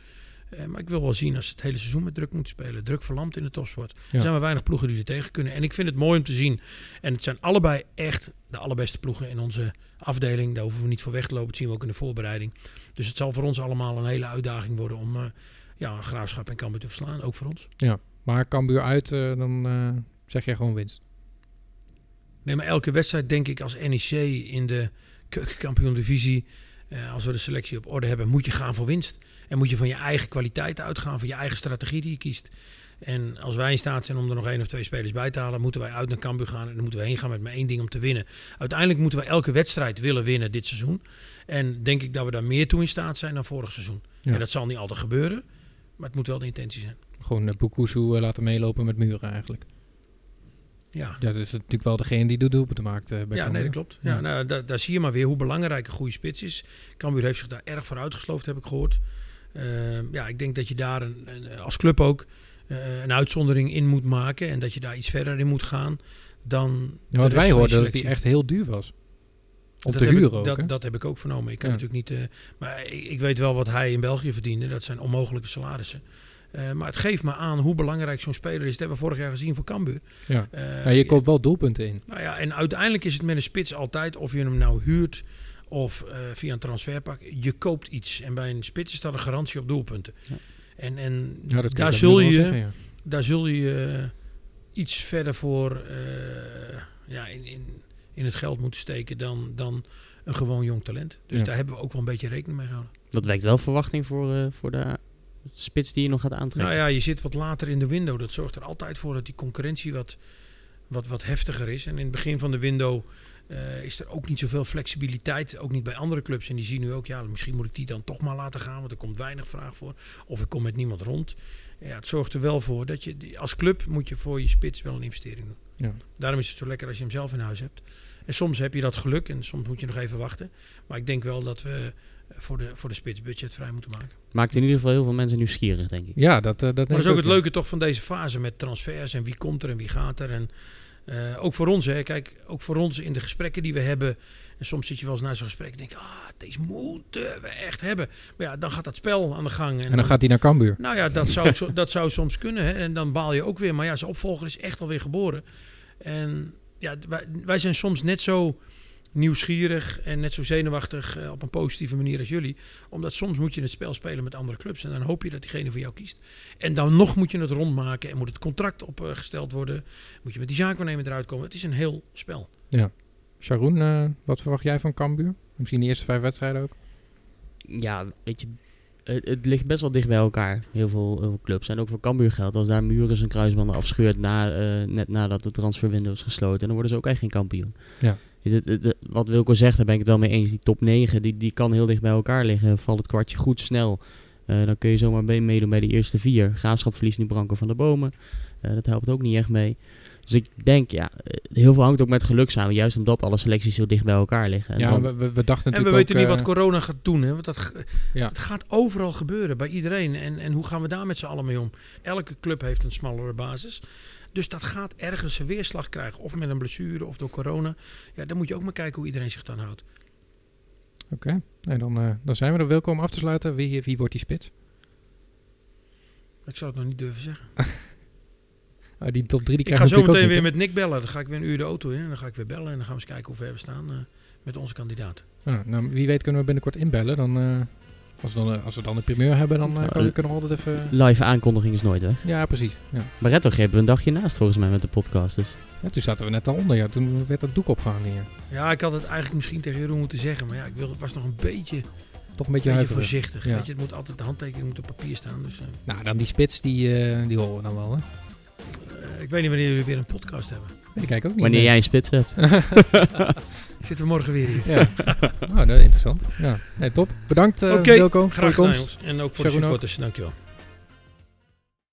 Eh, maar ik wil wel zien als ze het hele seizoen met druk moeten spelen. Druk verlamd in de topsport. Er zijn maar weinig ploegen die er tegen kunnen. En ik vind het mooi om te zien. En het zijn allebei echt de allerbeste ploegen in onze afdeling. Daar hoeven we niet voor weg te lopen. Dat zien we ook in de voorbereiding. Dus het zal voor ons allemaal een hele uitdaging worden om uh, ja, Graafschap en Cambuur te verslaan. Ook voor ons. Ja, maar Cambuur uit, uh, dan zeg jij gewoon winst. Nee, maar elke wedstrijd denk ik als NEC in de keukenkampioen divisie... als we de selectie op orde hebben, moet je gaan voor winst. En moet je van je eigen kwaliteit uitgaan, van je eigen strategie die je kiest. En als wij in staat zijn om er nog één of twee spelers bij te halen, moeten wij uit naar Cambuur gaan. En dan moeten we heen gaan met maar één ding om te winnen. Uiteindelijk moeten we elke wedstrijd willen winnen dit seizoen. En denk ik dat we daar meer toe in staat zijn dan vorig seizoen. Ja. En dat zal niet altijd gebeuren, maar het moet wel de intentie zijn. Gewoon uh, Bukusu uh, laten meelopen met muren eigenlijk. Ja. ja, dat is natuurlijk wel degene die de doelpunten maakt uh, bij Ja, nee, dat klopt. Ja, ja. Nou, daar, daar zie je maar weer hoe belangrijk een goede spits is. Cambuur heeft zich daar erg voor uitgesloofd, heb ik gehoord. Uh, ja, ik denk dat je daar een, een, als club ook uh, een uitzondering in moet maken. En dat je daar iets verder in moet gaan dan. Ja, want wij hoorden dat hij echt heel duur was. Om dat te huren ik, ook. Dat, dat, heb ik ook vernomen. Ik kan ja. natuurlijk niet. Uh, maar ik, ik, weet wel wat hij in België verdiende. Dat zijn onmogelijke salarissen. Uh, maar het geeft me aan hoe belangrijk zo'n speler is. Dat hebben we vorig jaar gezien voor Cambuur. Ja. Uh, ja, je koopt wel doelpunten in. Nou ja, en uiteindelijk is het met een spits altijd of je hem nou huurt of uh, via een transferpak. Je koopt iets. En bij een spits is dat een garantie op doelpunten. Ja. En, en ja, daar, zul je, zeggen, ja. daar zul je iets verder voor uh, ja, in, in, in het geld moeten steken dan, dan een gewoon jong talent. Dus daar hebben we ook wel een beetje rekening mee gehouden. Dat wekt wel verwachting voor, voor de spits die je nog gaat aantrekken. Nou ja, je zit wat later in de window. Dat zorgt er altijd voor dat die concurrentie wat, wat, wat heftiger is. En in het begin van de window uh, is er ook niet zoveel flexibiliteit. Ook niet bij andere clubs. En die zien nu ook, ja, misschien moet ik die dan toch maar laten gaan. Want er komt weinig vraag voor. Of ik kom met niemand rond. Ja, het zorgt er wel voor dat je, als club moet je voor je spits wel een investering doen. Ja. Daarom is het zo lekker als je hem zelf in huis hebt. En soms heb je dat geluk en soms moet je nog even wachten. Maar ik denk wel dat we voor de, voor de spits budget vrij moeten maken. Maakt in ieder geval heel veel mensen nieuwsgierig, denk ik. Ja, dat, uh, dat, maar dat is ook het leuke toch van deze fase met transfers en wie komt er en wie gaat er. En uh, ook voor ons, hè. Kijk, ook voor ons in de gesprekken die we hebben. En soms zit je wel eens naar zo'n gesprek en denk ah, deze moeten we echt hebben. Maar ja, dan gaat dat spel aan de gang. En, en dan, dan gaat hij naar Cambuur. Nou ja, dat zou, dat zou soms kunnen. Hè. En dan baal je ook weer. Maar ja, zijn opvolger is echt alweer geboren. En ja, wij, wij zijn soms net zo nieuwsgierig en net zo zenuwachtig uh, op een positieve manier als jullie. Omdat soms moet je het spel spelen met andere clubs en dan hoop je dat diegene voor jou kiest. En dan nog moet je het rondmaken en moet het contract opgesteld worden. Moet je met die zaakwaarnemer eruit komen. Het is een heel spel. Ja. Sharon, uh, wat verwacht jij van Cambuur? Misschien de eerste vijf wedstrijden ook? Ja, weet je, het, het, ligt best wel dicht bij elkaar. Heel veel, heel veel clubs. En ook voor Cambuur geldt. Als daar Muren zijn kruisbanden afscheurt na, uh, net nadat de transferwindow is gesloten. Dan worden ze ook echt geen kampioen. Ja. Het, het, het, wat Wilco zegt, daar ben ik het wel mee eens. Die top 9, die, die kan heel dicht bij elkaar liggen. Valt het kwartje goed snel. Uh, dan kun je zomaar meedoen bij de eerste vier. Graafschap verliest nu Branko van de Bomen. Uh, dat helpt ook niet echt mee. Dus ik denk, ja, heel veel hangt ook met geluk samen. Juist omdat alle selecties zo dicht bij elkaar liggen. En ja, dan, we, we, dachten En we weten ook, niet wat corona gaat doen. Hè? Want dat, ja. Het gaat overal gebeuren, bij iedereen. En, en hoe gaan we daar met z'n allen mee om? Elke club heeft een smallere basis. Dus dat gaat ergens een weerslag krijgen. Of met een blessure of door corona. Ja, dan moet je ook maar kijken hoe iedereen zich dan houdt. Oké, okay. nee, dan, uh, dan zijn we er. Welkom af te sluiten. Wie, wie wordt die spits? Ik zou het nog niet durven zeggen. uh, [laughs] die top 3 die Ik ga zo meteen weer met Nick bellen. Dan ga ik weer een uur de auto in. En dan ga ik weer bellen. En dan gaan we eens kijken hoe ver we staan uh, met onze kandidaat. Ah, nou, wie weet kunnen we binnenkort inbellen. Dan uh, als we, dan, als we dan een primeur hebben, dan uh, kan, kunnen we altijd even... Live aankondiging is nooit weg. Ja, precies. Ja. Barretto greep een dagje naast volgens mij met de podcast. Dus. Ja, toen zaten we net al onder. Ja, toen werd dat doek opgehangen hier. Ja, ik had het eigenlijk misschien tegen Jeroen moeten zeggen. Maar ja, ik was nog een beetje... Toch een beetje, beetje voorzichtig. Ja. Weet je, het moet altijd de handtekening moet op papier staan. Dus, uh. Nou, dan die spits, die, uh, die horen we dan wel, hè? Uh, ik weet niet wanneer jullie weer een podcast hebben. Ik kijk ook niet. Wanneer nee. jij een spits hebt. [laughs] Zitten we morgen weer hier. Ja. oh, dat is interessant. Ja. Nee, top. Bedankt, uh, okay, Wilco. Graag voor je gedaan. En ook voor Sharon de supporters. Dankjewel.